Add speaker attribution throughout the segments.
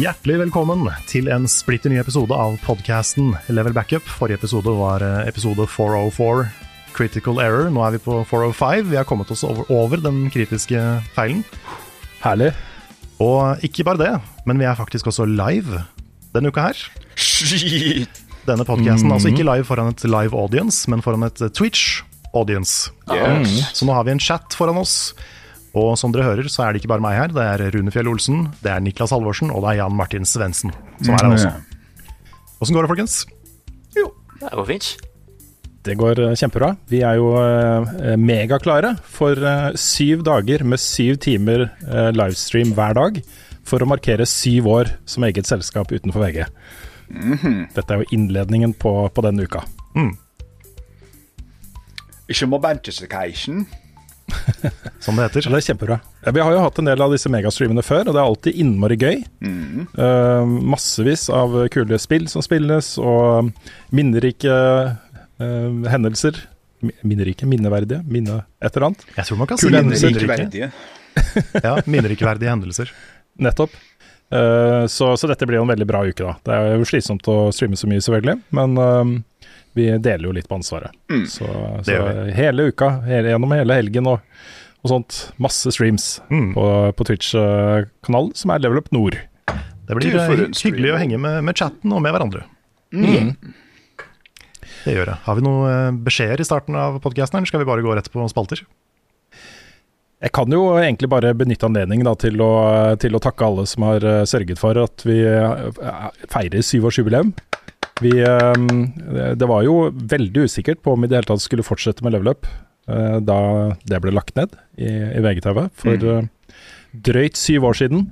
Speaker 1: Hjertelig velkommen til en splitter ny episode av podcasten Level Backup. Forrige episode var eh, episode 404, Critical Error. Nå er vi på 405. Vi har kommet oss over, over den kritiske feilen.
Speaker 2: Herlig.
Speaker 1: Og ikke bare det, men vi er faktisk også live denne uka her.
Speaker 3: Shit.
Speaker 1: Denne podcasten, altså ikke live foran et live audience, men foran et Twitch audience.
Speaker 3: Yes.
Speaker 1: Så nå har vi en chat foran oss. Og som dere hører, så er det ikke bare meg her. Det er Rune Fjell Olsen, det er Niklas Halvorsen og det er Jan Martin Svendsen som er her også. Åssen går det, folkens?
Speaker 3: Jo, Det går fint.
Speaker 2: Det går eh, kjempebra. Vi er jo eh, megaklare for eh, syv dager med syv timer livestream hver dag for å markere syv år som eget selskap utenfor VG. Dette er jo innledningen på, på denne uka.
Speaker 3: Ikke momentisication.
Speaker 1: Som det heter.
Speaker 2: Så det er kjempebra. Ja, vi har jo hatt en del av disse megastreamene før, og det er alltid innmari gøy. Eh, massevis av kule spill som spilles, og minnerike uh, hendelser. Minnerike, minneverdige, minne et eller annet.
Speaker 1: Jeg tror man kan si
Speaker 2: Kule
Speaker 1: minnerike.
Speaker 3: Likeverdige.
Speaker 1: Ja, minnerikeverdige hendelser.
Speaker 2: Nettopp. Uh, så, så dette blir jo en veldig bra uke, da. Det er jo slitsomt å streame så mye, selvfølgelig, men vi deler jo litt på ansvaret. Så, så hele uka, hele, gjennom hele helgen og, og sånt, masse streams
Speaker 1: Mm.
Speaker 2: på, på Twitch-kanalen, som er Level Up Nord.
Speaker 1: Det blir eh, hyggelig å henge med, med chatten og med hverandre. Det gjør det. Har vi noen eh, beskjeder i starten av podkasten, eller skal vi bare gå rett på spalter?
Speaker 2: Jeg kan jo egentlig bare benytte anledningen da, til, å, til å takke alle som har eh, sørget for at vi eh, feirer syvårsjubileum. Vi, eh, det var jo veldig usikkert på om vi i det hele tatt skulle fortsette med level up eh, da det ble lagt ned i, i VGTV for mm. drøyt syv år siden.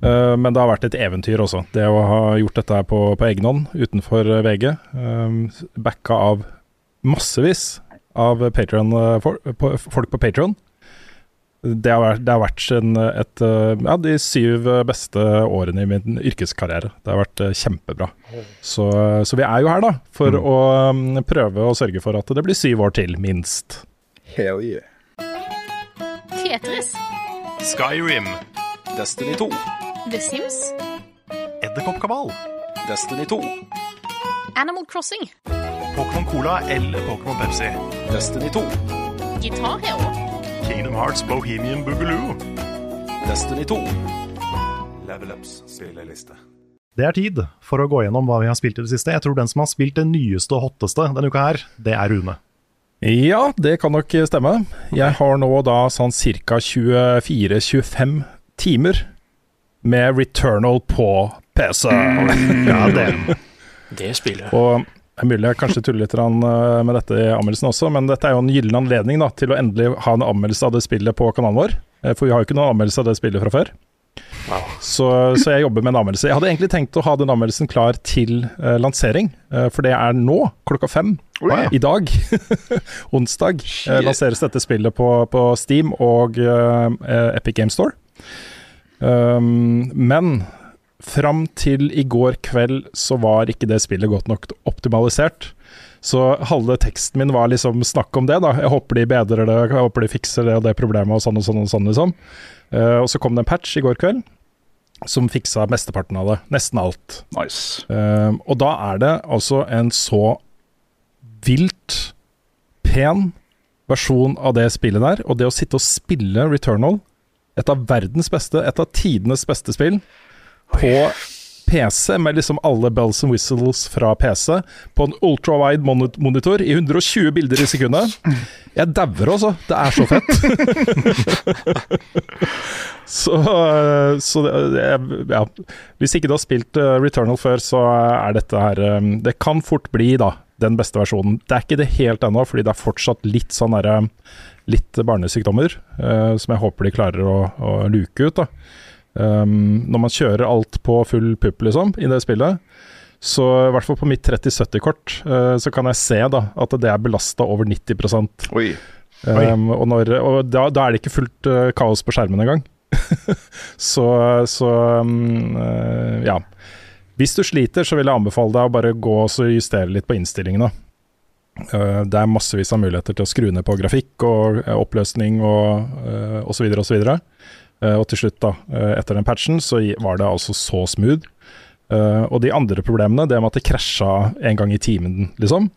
Speaker 2: Eh, men det har vært et eventyr også, det å ha gjort dette på, på egen hånd utenfor eh, VG. Uh, backa av massevis av eh, folk på Patron. Det har vært, det har vært en, et, eh, ja, de syv beste årene i min yrkeskarriere. Det har vært eh, kjempebra. Så, så vi er jo her, da, for å um, prøve å sørge for at det blir syv år til, minst.
Speaker 3: Hell yeah.
Speaker 4: Tetris,
Speaker 1: Skyrim,
Speaker 3: Destiny 2.
Speaker 4: The Sims,
Speaker 1: Edderkoppkabal,
Speaker 3: Destiny 2.
Speaker 4: Animal Crossing,
Speaker 1: Pokémon Cola eller Pokémon Pepsi,
Speaker 3: Destiny 2.
Speaker 4: Guitar Hero,
Speaker 1: Kingdom Hearts Bohemian Boogaloo.
Speaker 3: Destiny 2.
Speaker 5: Level Ups spilleliste.
Speaker 1: Det er tid for å gå gjennom hva vi har spilt i det siste. Jeg tror den som har spilt det nyeste og hotteste denne uka her, det er Rune.
Speaker 2: Ja, det kan nok stemme. Jeg har nå da sånn ca. 24-25 timer med Returnal på PC.
Speaker 1: Ja, det
Speaker 3: Det jeg.
Speaker 2: Og det er mulig jeg kanskje tuller litt eh, med dette i anmeldelsen også, men dette er jo en gyllen anledning da, til å endelig ha en anmeldelse av det spillet på kanalen vår. Eh, For vi har jo ikke noen anmeldelse av det spillet fra før. Så, så jeg jobber med en anmeldelse. Jeg hadde egentlig tenkt å ha den anmeldelsen klar til uh, lansering, uh, for det er nå, klokka fem
Speaker 3: Oi.
Speaker 2: i dag. Onsdag uh, lanseres dette spillet på, på Steam og Epic Game Store. Um, men fram til i går kveld så var ikke det spillet godt nok optimalisert. Så halve teksten min var liksom snakk om det, da. Jeg håper de bedrer det, jeg håper de fikser det og det problemet og sånn og sånn og sånn, liksom. Uh, og så kom det en patch i går kveld som fiksa mesteparten av det. Nesten alt.
Speaker 3: Nice.
Speaker 2: Uh, og da er det altså en så vilt pen versjon av det spillet der. Og det å sitte og spille Returnal, et av verdens beste, et av tidenes beste spill, på PC med liksom alle bells and whistles fra PC, på en ultrawide mon- monitor i 120 bilder i sekundet. Jeg dauer også, det er så fett. så så det, ja. Hvis ikke du har spilt uh, Returnal før, så er dette her um, Det kan fort bli da den beste versjonen. Det er ikke det helt ennå, fordi det er fortsatt litt sånn derre Litt barnesykdommer, som jeg håper de klarer å, å luke ut. da um, Når man kjører alt på full pupp, liksom, i det spillet, så i hvert fall på mitt 3070-kort, uh, så kan jeg se da at det er belasta over 90
Speaker 6: Oi.
Speaker 2: Um, og når, og da, da, er det ikke fullt uh, kaos på skjermen engang. så, så um, uh, ja. Hvis du sliter, så vil jeg anbefale deg å bare gå og justere litt på innstillingene. Uh, det er massevis av muligheter til å skru ned på grafikk og oppløsning og uh, osv. osv. Uh, og til slutt, da, etter den patchen, så var det altså så smooth. og de andre problemene, det med at det krasja en gang i timen, liksom.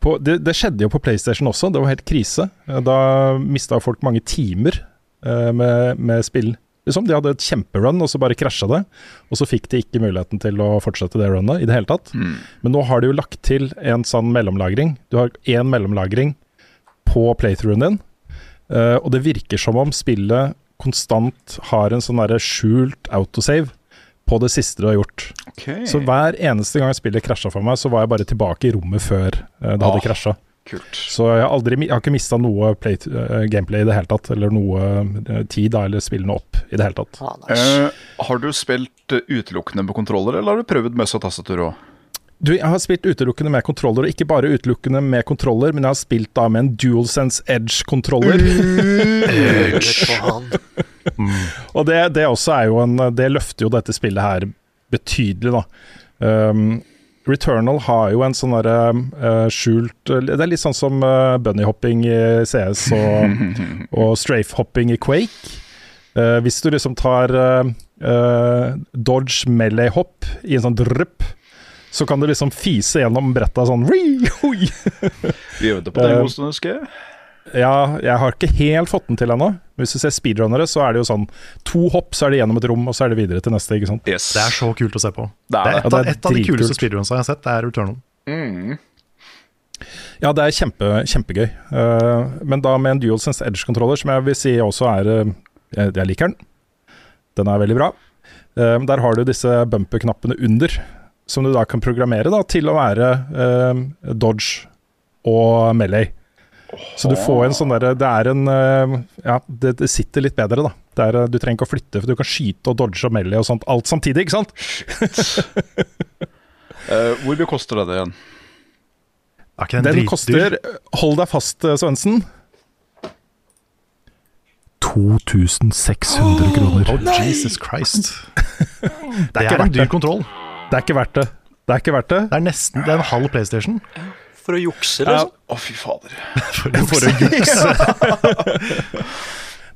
Speaker 2: På, det, det, skjedde jo på PlayStation også, det var helt krise. Da mista folk mange timer med, med spill Liksom, de hadde et kjemperun, og så bare krasja det. Og så fikk de ikke muligheten til å fortsette det runnet i det hele tatt. Mm. Men nå har de jo lagt til en sånn mellomlagring. Du har én mellomlagring på playthroughen din, uh, og det virker som om spillet konstant har en sånn skjult autosave på det siste du har gjort.
Speaker 6: Okay.
Speaker 2: Så hver eneste gang spillet krasja for meg, så var jeg bare tilbake i rommet før uh, det hadde krasja. Så jeg har, aldri, jeg har ikke mista noe play, uh, gameplay i det hele tatt, eller noe uh, tid da, eller spillene opp i det hele tatt.
Speaker 6: Ah, nice. uh, har du spilt utelukkende på kontroller, eller har du prøvd møss og tastatur òg?
Speaker 2: Du, jeg har spilt utelukkende med kontroller, og ikke bare utelukkende med kontroller, men jeg har spilt da med en DualSense Edge-kontroller. mm. og det, det, også er jo en Det løfter jo dette spillet her betydelig, da. Um, Returnal har jo en sånn derre uh, skjult Det er litt sånn som uh, bunnyhopping i CS og, og strafe-hopping i Quake. Uh, hvis du liksom tar dodge melee-hopp i en sånn drypp, så kan du liksom fise gjennom bretta sånn
Speaker 6: Vi øvde på det en god stund, husker jeg.
Speaker 2: Ja, jeg har ikke helt fått den til ennå. Hvis du ser speedrunnere, så er det jo sånn to hopp, så er det gjennom et rom, og så er det videre til neste. ikke sant?
Speaker 6: Yes.
Speaker 1: Det er så kult å se på.
Speaker 6: Det er,
Speaker 1: det er et, av, et av de kuleste speedrunsa jeg har sett, det er Returnal.
Speaker 6: Mm.
Speaker 2: Ja, det er kjempe, kjempegøy. Uh, men da med en DualSense Edge-controller, som jeg vil si også er uh, jeg, jeg, liker den. Den er veldig bra. Uh, der har du disse bumper-knappene under, som du da kan programmere da, til å være dodge og melee. Så du får en sånn derre Det er en Ja, det, det, sitter litt bedre, da. Er, du trenger ikke å flytte, for du kan skyte og dodge og melee og sånt alt samtidig, ikke sant?
Speaker 6: uh, hvor mye koster det igjen?
Speaker 1: den,
Speaker 2: den koster Hold deg fast, Svendsen.
Speaker 1: 2600 kroner. Oh, Jesus Christ. det er, det er en dyr kontroll.
Speaker 2: Det er ikke verdt det. Det er ikke verdt det.
Speaker 1: Det er nesten det er en halv PlayStation.
Speaker 3: For å jukse, liksom?
Speaker 6: Å, fy fader.
Speaker 1: For, for å jukse.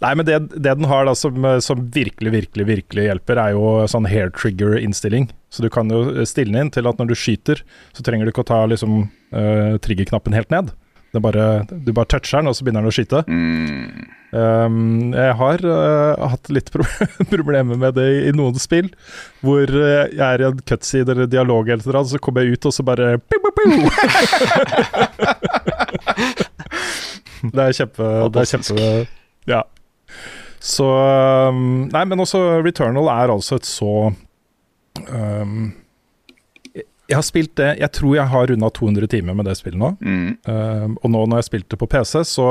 Speaker 2: Nei, men det, det, den har da som, som, virkelig, virkelig virkelig hjelper, er jo sånn hair trigger-innstilling. Så du kan jo stille den inn til at når du skyter, så trenger du ikke å ta liksom uh, triggerknappen helt ned. Bare, du bare toucher den, og så begynner den å skyte.
Speaker 6: Mm.
Speaker 2: Um, jeg har uh, hatt litt pro problemer med det i, i noen spill, hvor uh, jeg er i en cutside eller dialog, eller annet, så kommer jeg ut, og så bare Det er kjempe Det er kjempe Ja. Så um, Nei, men også Returnal er altså et så um, jeg har spilt det Jeg tror jeg har runda 200 timer med det spillet nå.
Speaker 6: Mm.
Speaker 2: Uh, og nå når jeg spilte på PC, så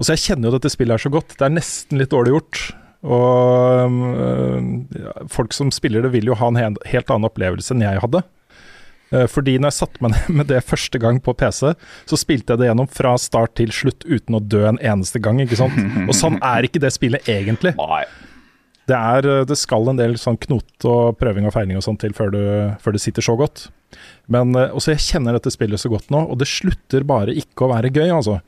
Speaker 2: og så Jeg kjenner jo dette spillet er så godt. Det er nesten litt dårlig gjort. Og uh, folk som spiller det, vil jo ha en helt annen opplevelse enn jeg hadde. Uh, fordi når jeg satte meg ned med det første gang på PC, så spilte jeg det gjennom fra start til slutt uten å dø en eneste gang. ikke sant? Og sånn er ikke det spillet egentlig.
Speaker 6: Nei.
Speaker 2: Det, er, det skal en del sånn knot og prøving og feiling og sånn til før, du, før, det sitter så godt. Men også jeg kjenner dette spillet så godt nå, og det slutter bare ikke å være gøy, altså.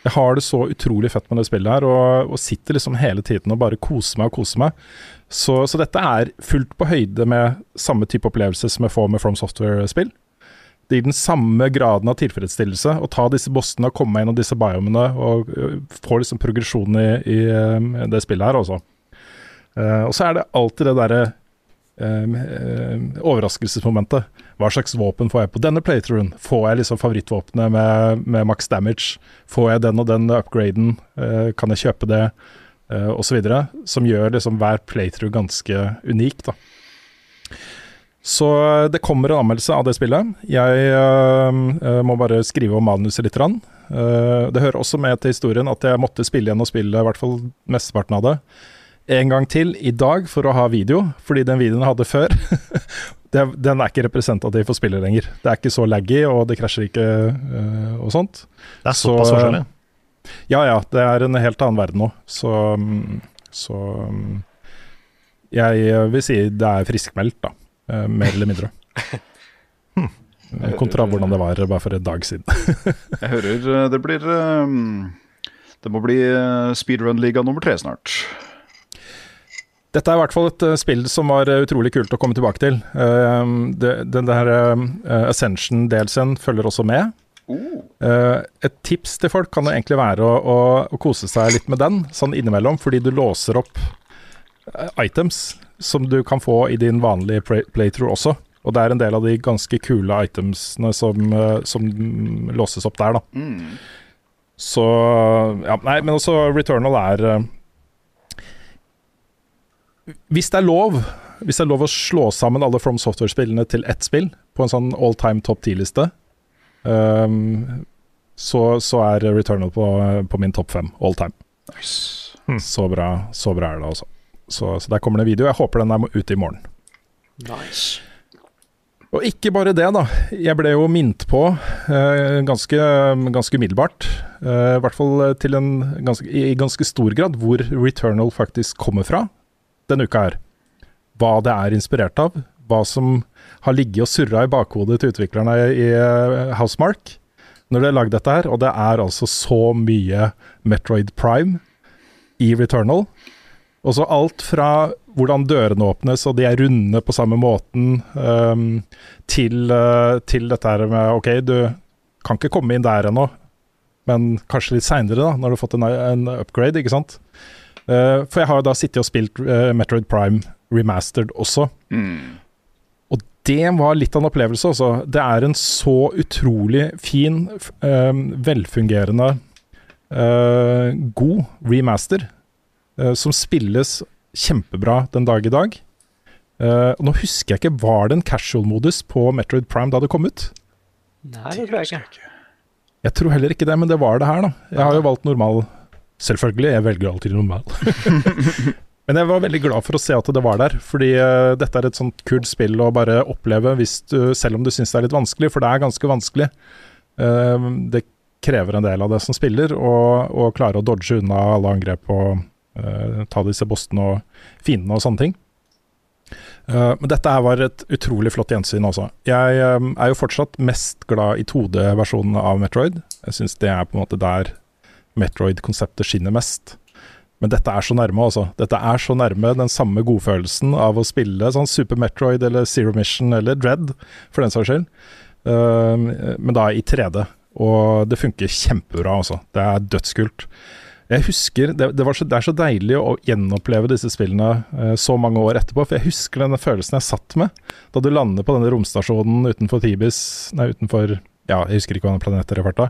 Speaker 2: Jeg har det så utrolig fett med det spillet her, og, og sitter liksom hele tiden og bare koser meg og koser meg. Så, så, dette er fullt på høyde med samme type opplevelse som jeg får med From Software-spill. Det gir den samme graden av tilfredsstillelse å ta disse bossene og komme meg gjennom disse biomene og uh, få liksom progresjon i, i uh, det spillet her, også. Uh, og så er det alltid det derre eh, eh, overraskelsesmomentet. Hva slags våpen får jeg på denne playthroughen? Får jeg liksom favorittvåpenet med, med max damage? Får jeg den og den upgraden? Eh, kan jeg kjøpe det? Uh, osv. Som gjør liksom hver playthrough ganske unik, da. Så det kommer en anmeldelse av det spillet. Jeg øh, må bare skrive om manuset litt. Uh, det hører også med til historien at jeg måtte spille igjen og spille i hvert fall mesteparten av det en gang til i dag for å ha video, fordi den videoen jeg hadde før, den er ikke representativ for spillet lenger. Det er ikke så laggy, og det krasjer ikke og sånt.
Speaker 1: Det er såpass forskjellig?
Speaker 2: Ja ja, det er en helt annen verden nå. Så, så jeg vil si det er friskmeldt, da. Eh, mer eller mindre. Hm. Kontra hvordan det var bare for en dag siden.
Speaker 6: jeg hører eh, det blir eh, Det må bli speedrun-liga nummer tre snart.
Speaker 2: Dette er i hvert fall et spill som var utrolig kult å komme tilbake til. Den der Ascension-delsen følger også med. Uh, et tips til folk kan det egentlig være å, å, å, kose seg litt med den, sånn innimellom, fordi du låser opp items som du kan få i din vanlige play playthrough også. Og det er en del av de ganske kule itemsene som, som låses opp der, da. Mm. Så Ja, nei, men også Returnal er Hvis det er lov Hvis det er lov å slå sammen alle From Software-spillene til ett spill på en sånn all time top 10-liste, Um, så, så, er Returnal på, på min topp fem all time.
Speaker 6: Nice.
Speaker 2: Mm. Så, bra, så, bra, er det, altså. Så, så, der kommer det en video. Jeg håper den er ute i morgen.
Speaker 3: Nice.
Speaker 2: Og ikke bare det, da. Jeg ble jo minnet på eh, ganske, ganske umiddelbart, eh, i hvert fall til en ganske, i ganske stor grad, hvor Returnal faktisk kommer fra denne uka her. Hva det er inspirert av, hva som har ligget og surra i bakhodet til utviklerne i uh, Housemark når de har lagd dette her, og det er altså så mye Metroid Prime i Returnal. Og så alt fra hvordan dørene åpnes, og de er runde på samme måten, um, til, uh, til, dette her med OK, du kan ikke komme inn der ennå, men kanskje litt seinere, da, når du har fått en, en upgrade, ikke sant. Uh, for jeg har jo da sittet og spilt uh, Metroid Prime remastered også. Mm det var litt av en opplevelse, altså. Det er en så utrolig fin, uh, velfungerende, uh, god remaster uh, som spilles kjempebra den dag i dag. nå husker jeg ikke, var det en casual-modus på Metroid Prime da det kom ut?
Speaker 3: Nei, det tror jeg ikke.
Speaker 2: Jeg tror heller ikke det, men det var det her, da. Jeg har jo valgt normal. Selvfølgelig, jeg velger alltid normal. Men jeg var veldig glad for å se at det var der, fordi uh, dette er et sånt kult spill å bare oppleve du, selv om du syns det er litt vanskelig, for det er ganske vanskelig. Uh, det krever en del av det som spiller, å klare å dodge unna alle angrep og uh, ta disse bossene og fiendene og sånne ting. men dette her var et utrolig flott gjensyn også. Jeg er jo fortsatt mest glad i 2D-versjonen av Metroid. Jeg syns det er på en måte der Metroid-konseptet skinner mest. Men dette er så nærme, altså. Dette er så nærme den samme godfølelsen av å spille sånn Super Metroid eller Zero Mission eller Dread, for den saks skyld. Uh, men da i 3D. Og det funker kjempebra, altså. Det er dødskult. Jeg husker, det, det, så, det, er så deilig å gjenoppleve disse spillene uh, så mange år etterpå. For jeg husker denne følelsen jeg satt med da du lander på denne romstasjonen utenfor Tibis Nei, utenfor Ja, jeg husker ikke hva den planet er i farta.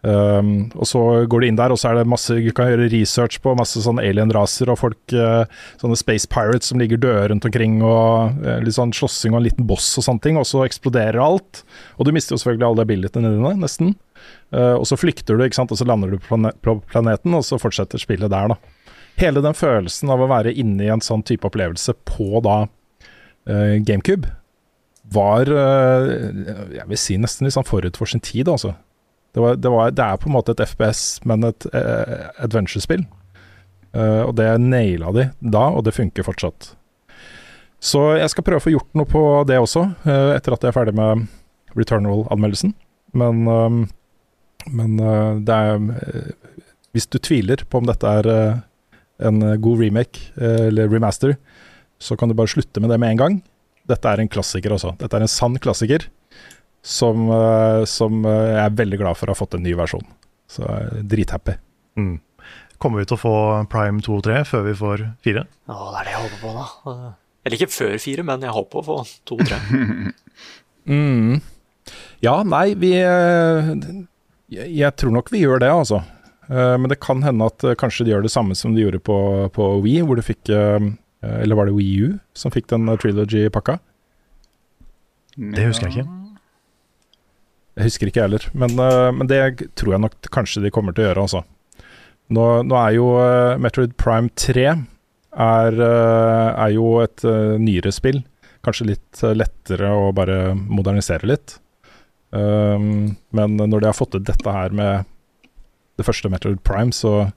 Speaker 2: Um, og så går du inn der, og så er det masse Du kan gjøre research på masse sånne alien-raser og folk uh, Sånne space pirates som ligger døde rundt omkring, og uh, litt sånn slåssing og en liten boss og sånne ting. Og så eksploderer alt. Og du mister jo selvfølgelig alle abilityene dine, nesten. Uh, og så flykter du, ikke sant, og så lander du på, plane på planeten, og så fortsetter spillet der, da. Hele den følelsen av å være inne i en sånn type opplevelse på da GameCube var Jeg vil si nesten litt sånn forut for sin tid, altså. Det, var, det, var, det, er på en måte et FPS, men et uh, adventure-spill. Uh, og det naila de da, og det funker fortsatt. Så jeg skal prøve å få gjort noe på det også, uh, etter at jeg er ferdig med Returnal-anmeldelsen. Men, men det er Hvis du tviler på om dette er en god remake eller remaster, så kan du bare slutte med det med en gang. Dette er en klassiker, også. Dette er en sann klassiker som, eh, som, eh, jeg er veldig glad for å ha fått en ny versjon. Så jeg er drithappy.
Speaker 1: Mm. Kommer vi til å få Prime 2 og 3 før vi får 4?
Speaker 3: Ja, det er det jeg håper på, da. Eller ikke før 4, men jeg håper på å få to og tre.
Speaker 2: Mm. Ja, nei, vi eh, jeg, jeg tror nok vi gjør det, altså. Eh, Men det kan hende at eh, kanskje de gjør det samme som de gjorde på, på Wii, hvor du fikk eh, Eller var det Wii U som fikk den eh, trilogy-pakka?
Speaker 1: Det husker jeg ikke.
Speaker 2: Jeg husker ikke heller, men, eh, men det tror jeg nok kanskje de kommer til å gjøre, altså. Nå, nå er jo eh, Metroid Prime 3 er, eh, er jo et eh, nyere spill. Kanskje litt eh, lettere å bare modernisere litt. Um, men når de har fått til dette her med det første Metroid Prime, så,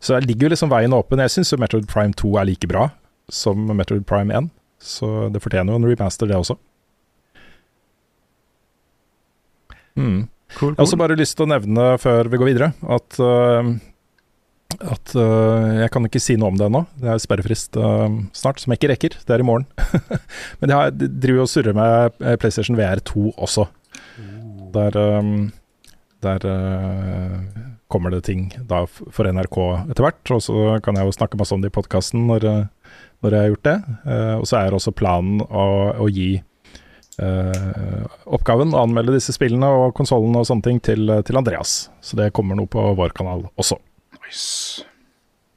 Speaker 2: så ligger jo liksom veien åpen. Jeg syns Metroid Prime 2 er like bra som Metroid Prime 1, så det fortjener jo en remaster, det også. Mm.
Speaker 1: Cool,
Speaker 2: Jeg har også bare lyst til å nevne før vi går videre, at, uh, at uh, jeg kan ikke si noe om det ennå. Det er sperrefrist uh, snart, som jeg ikke rekker. Det er i morgen. Men jeg driver jo og surrer med PlayStation VR2 også. Der, um, der kommer det ting da for NRK etter hvert. Og så kan jeg jo snakke masse om det i podkasten når, når jeg har gjort det. Eh, og så er også planen å, å gi Uh, oppgaven å anmelde disse spillene og konsollene og sånne ting til, til Andreas. Så det kommer noe på vår kanal også.
Speaker 6: Nice.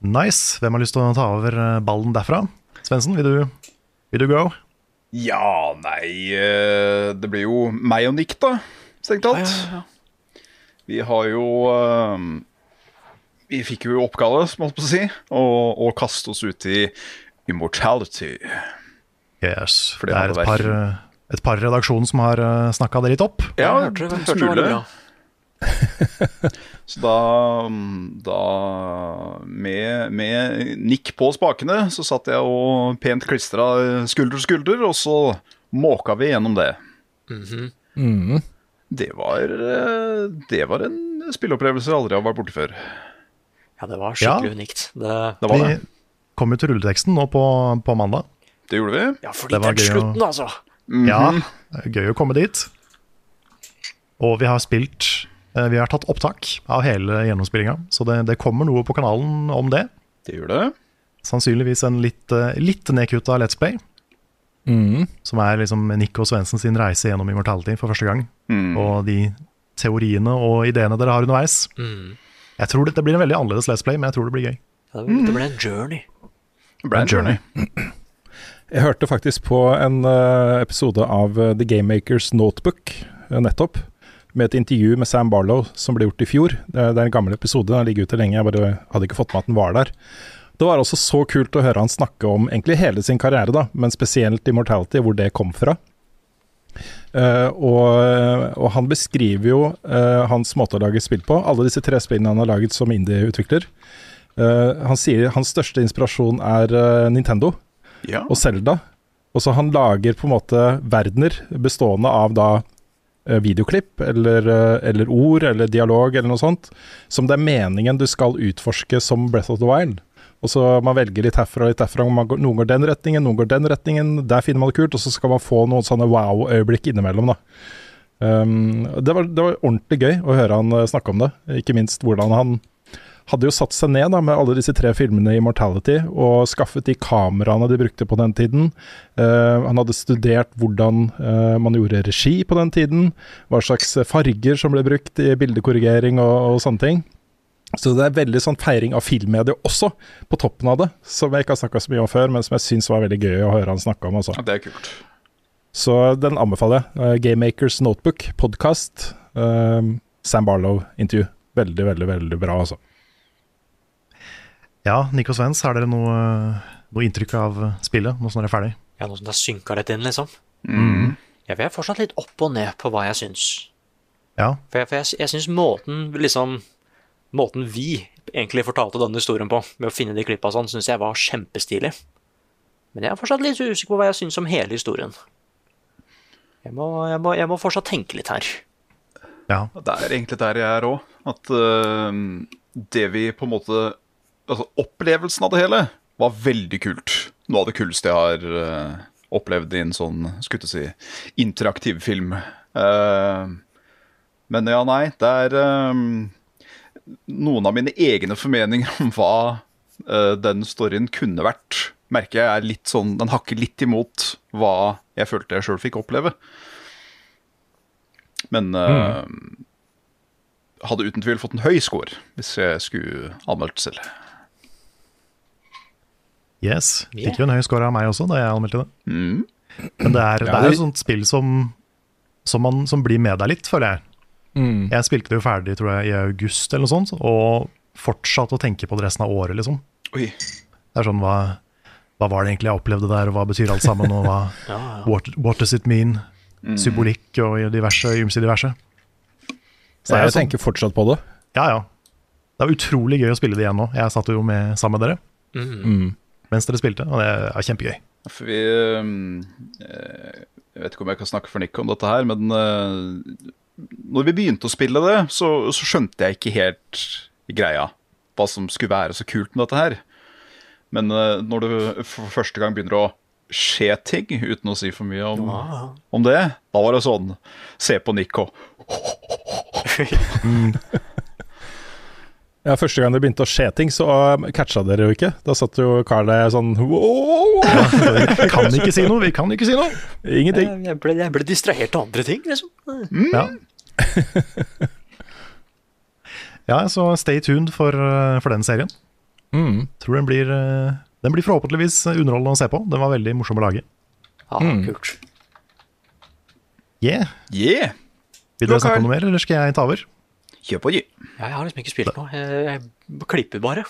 Speaker 1: Nice. Hvem har lyst til å ta over eh, ballen derfra? Svendsen, vil, du- vil du go?
Speaker 6: Ja, nei Det blir jo meg og Nick, da, strengt tatt. Vi har jo Vi fikk jo oppgave, som jeg holdt på å si, å, å kaste oss ut i immortality.
Speaker 1: Yes.
Speaker 6: For
Speaker 1: det
Speaker 6: det
Speaker 1: er et par, eh, et par redaksjoner som har snakka det litt opp.
Speaker 6: Ja,
Speaker 3: jeg hørte, det-
Speaker 6: en
Speaker 3: hørte det bra.
Speaker 6: Så da, da med, med Nick på spakene, så satt jeg og pent klistra skulder til skulder, og så måka vi gjennom det.
Speaker 2: Mm.
Speaker 6: Det var, eh, det var en spilleopplevelse jeg aldri har vært borte før.
Speaker 3: Ja, det var skikkelig
Speaker 1: Ja.
Speaker 3: unikt. Det,
Speaker 6: Det var
Speaker 1: Vi
Speaker 6: det.
Speaker 1: Kom jo til rulleteksten nå på, på mandag.
Speaker 6: Det gjorde vi.
Speaker 3: ja, fordi
Speaker 1: Det var
Speaker 3: den
Speaker 1: gøy å-
Speaker 3: slutten, altså.
Speaker 1: Ja, det er gøy å komme dit. Og vi har spilt eh, Vi har tatt opptak av hele gjennomspillinga, så det, det kommer noe på kanalen om det.
Speaker 6: Det gjør det.
Speaker 1: Sannsynligvis en litt, eh, litt nedkutta Let's Play,
Speaker 2: Mm.
Speaker 1: som er liksom Nico Svendsen sin reise gjennom Immortality for første gang.
Speaker 6: Mm.
Speaker 1: Og de teoriene og ideene dere har underveis.
Speaker 3: Mm.
Speaker 1: Jeg tror det, det blir en veldig annerledes Let's Play, men jeg tror det blir gøy.
Speaker 3: Ja, det, det ble en journey.
Speaker 6: Brand Journey.
Speaker 2: Jeg hørte faktisk på en eh, episode av eh, The Game Makers Notebook eh, nettopp, med et intervju med Sam Barlow som ble gjort i fjor. Det er, er en gammel episode, den har ligget ute lenge, jeg bare hadde ikke fått med at den var der. Det var også så kult å høre han snakke om egentlig hele sin karriere, da, men spesielt Immortality, hvor det kom fra. Uh, og, og han beskriver jo uh, hans måte å lage spill på. Alle disse tre spillene han har laget som indie-utvikler. Eh, han sier hans største inspirasjon er eh, Nintendo
Speaker 6: Ja.
Speaker 2: og Zelda. Og så han lager på en måte verdener bestående av da eh, videoklipp eller, eller ord eller dialog eller noe sånt, som det er meningen du skal utforske som Breath of the Wild. Og så Man velger litt herfra og litt derfra. Går, noen går den retningen, noen går den retningen. Der finner man det kult, og så skal man få noen sånne wow-øyeblikk innimellom. da. Um, det, var, det var ordentlig gøy å høre han snakke om det. Ikke minst hvordan han hadde jo satt seg ned da, med alle disse tre filmene i Mortality og skaffet de kameraene de brukte på den tiden. Uh, han hadde studert hvordan uh, man gjorde regi på den tiden, hva slags farger som ble brukt i bildekorrigering og, og sånne ting. Så det er veldig sånn feiring av filmmediet også, på toppen av det, som jeg ikke har snakka så mye om før, men som jeg syns var veldig gøy å høre han snakke om. Også.
Speaker 6: Ja, det er kult.
Speaker 2: Så den anbefaler jeg. Uh, Gamemakers Notebook, podkast. Sam Barlow-intervju. Veldig, veldig, veldig bra, altså.
Speaker 1: Ja, Nico Svens, har dere noe, noe inntrykk av spillet nå som dere er ferdig?
Speaker 3: Ja, noe som det har synka litt inn, liksom.
Speaker 6: Mm.
Speaker 3: Jeg er fortsatt litt opp og ned på hva jeg syns.
Speaker 1: Ja,
Speaker 3: For jeg, for jeg, jeg syns måten liksom Måten vi egentlig fortalte denne historien på, med å finne de klippa sånn, syns jeg var kjempestilig. Men jeg er fortsatt litt usikker på hva jeg syns om hele historien. Jeg må, jeg, må, jeg må fortsatt tenke litt her.
Speaker 1: ja.
Speaker 6: Det er egentlig der jeg er òg. At uh, det vi på en måte Altså, opplevelsen av det hele var veldig kult. Noe av det kuleste jeg har uh, opplevd i en sånn, skulle si, interaktiv film. Uh, men ja, nei, det er um, noen av mine egne formeninger om hva uh, den storyen kunne vært merker jeg er litt sånn Den hakker litt imot hva jeg følte jeg sjøl fikk oppleve. Men mm. hadde uten tvil fått en høy score hvis jeg skulle anmeldt selv.
Speaker 1: Yes. Fikk jo en høy score av meg også da jeg anmeldte det.
Speaker 6: Mm.
Speaker 1: Men det er, det er
Speaker 2: jo
Speaker 1: et sånt spill som, som, man, som blir med deg litt, føler jeg.
Speaker 2: Mm.
Speaker 1: Jeg spilte det jo ferdig tror jeg, i august eller noe sånt, og fortsatte å tenke på det resten av året, liksom.
Speaker 6: Oi.
Speaker 1: Det er sånn, hva, hva var det egentlig jeg opplevde der, og hva betyr alt sammen, og hva,
Speaker 3: Ja, ja.
Speaker 1: what, what does it mean? Symbolikk og diverse, ymse diverse. Så
Speaker 2: Jeg
Speaker 1: tenker sånn,
Speaker 2: tenker fortsatt på det.
Speaker 1: ja, ja. Det er utrolig gøy å spille det igjen nå. Jeg satt jo med sammen med dere
Speaker 2: Mm.
Speaker 1: Mens dere spilte, og det er kjempegøy.
Speaker 6: For vi eh, Jeg vet ikke om jeg kan snakke for Nick om dette her, men øh, når vi begynte å spille det, så, så skjønte jeg ikke helt greia. Hva som skulle være så kult med dette her. Men øh, når du for første gang begynner å skje ting, uten å si for mye om, om det, da var det sånn Se på Nick og
Speaker 2: Ja, Første gang det begynte å skje ting, så uh, catcha dere jo ikke. Da satt jo Carl der sånn wow,
Speaker 1: Vi kan ikke si noe, vi kan ikke si noe!
Speaker 2: Ingenting.
Speaker 3: Jeg, ble, jeg ble distrahert av andre ting, liksom.
Speaker 1: Ja. ja, så stay tuned for, uh, for den serien.
Speaker 2: Mm.
Speaker 1: Tror den blir, uh, den blir forhåpentligvis underholdende å se på. Den var veldig morsom å lage.
Speaker 3: Ja,
Speaker 2: Mm.
Speaker 3: kult.
Speaker 1: Yeah.
Speaker 6: Yeah!
Speaker 1: Vil dere snakke om noe mer, eller skal jeg ta over?
Speaker 6: Kjør på, du.
Speaker 3: Ja, jeg har liksom ikke spilt noe. Jeg, jeg klipper bare.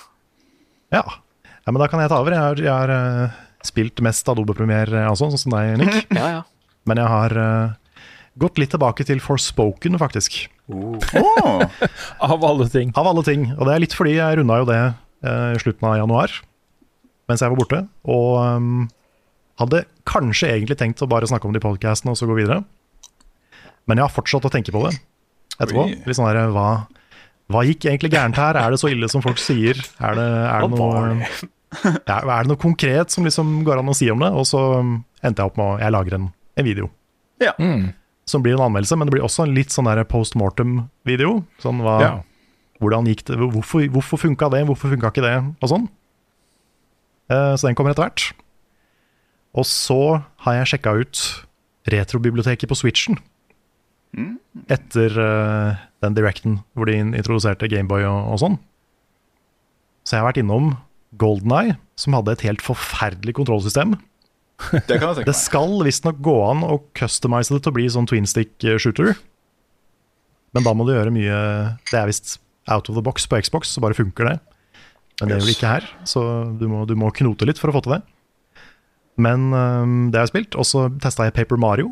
Speaker 1: Ja. ja, men da kan jeg ta over. Jeg har, jeg har uh, spilt mest Adobe Premiere også, sånn som deg, Nick.
Speaker 3: Ja, ja.
Speaker 1: Men jeg har uh, gått litt tilbake til Forspoken, faktisk.
Speaker 6: Åh,
Speaker 2: Av alle ting.
Speaker 1: Av alle ting. Og det er litt fordi jeg runda jo det eh, i slutten av januar, mens jeg var borte. Og um, hadde kanskje egentlig tenkt å bare snakke om det i podkasten og så gå videre. Men jeg har fortsatt å tenke på det etterpå.
Speaker 6: Oi.
Speaker 1: Litt sånn der, hva, hva gikk egentlig gærent her? Er det så ille som folk sier? Er det, er det, noe, ja, er det noe konkret som liksom går an å si om det? Og så um, endte jeg opp med å jeg lager en, en video
Speaker 6: Ja.
Speaker 2: Mm.
Speaker 1: som blir en anmeldelse, men det blir også en litt sånn post mortem-video. Sånn hva,
Speaker 2: Ja.
Speaker 1: hvordan gikk det, hvorfor, hvorfor funka det, hvorfor funka ikke det, og sånn. Uh, så den kommer etter hvert. Og så har jeg sjekka ut retrobiblioteket på Switchen. Etter uh, den directen hvor de introduserte Gameboy og, og sånn. Så jeg har vært innom Golden Eye, som hadde et helt forferdelig kontrollsystem.
Speaker 6: det kan jeg tenke
Speaker 1: Det skal visstnok gå an å customize det til å bli sånn twin stick eh, shooter. Men da må du gjøre mye Det er visst out of the box på Xbox, så bare funker det. Men det er jo ikke her, så du må, du må knote litt for å få til det. Men um, det har jeg spilt. Og så testa jeg Paper Mario.